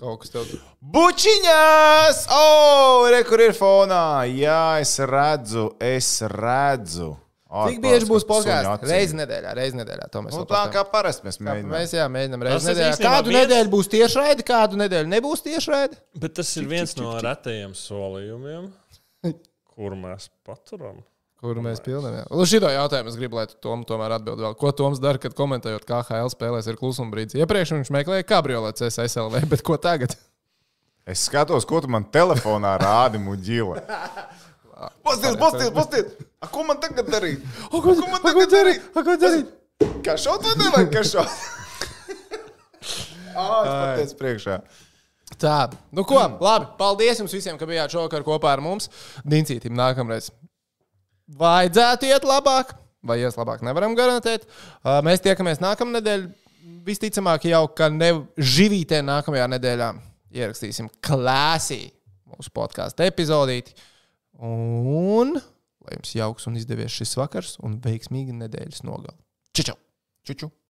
Kaut kas tev. Bučiņās! O, oh, re, kur ir fonā? Jā, es redzu, es redzu. Cik bieži būs podkāsts? Reizi nedēļā, reizi nedēļā. To mēs Nu, tā kā parasti mēs mēģinām. Mēs jā, mēģinām ir nedēļā. īstenībā Kādu viens- nedēļu būs tiešraidi, kādu nedēļu nebūs tiešraidi? Bet tas ir viens no retajiem solījumiem, kur mēs paturam. Kur mēs pildām? jā. Uz šo jautājumu es gribu, lai tu Tom tomēr atbild vēl. Ko Toms dara, kad komentējot, kā HL spēlēs ir klusuma brīdis? Iepriekš viņš meklēja kabriolets SSLV, bet ko tagad? Es skatos, ko tu man telefonā rādi, muģila. Pasties, pasties, pasties! A, ko man tagad darīt? O, ko, Ko man tagad darīt? O, ko darīt? Kā šaut vai nevajag kā šaut? Ā, es pateicu priekšā. Tā, nu ko, labi. Paldies jums visiem, ka bijāt šovakar kopā ar mums. Dincītim nākamreiz. Vajadzētu iet labāk, vai ies labāk, nevaram garantēt. Mēs tiekamies nākamnedēļ. Visticamāk, jau ka ne živītē nākamajā nedēļā ierakstīsim klāsī mūsu podkāstu epizodīti. Un lai jums jauks un izdevies šis vakars un veiksmīga nedēļas nogale. Čau! čau. Čuču.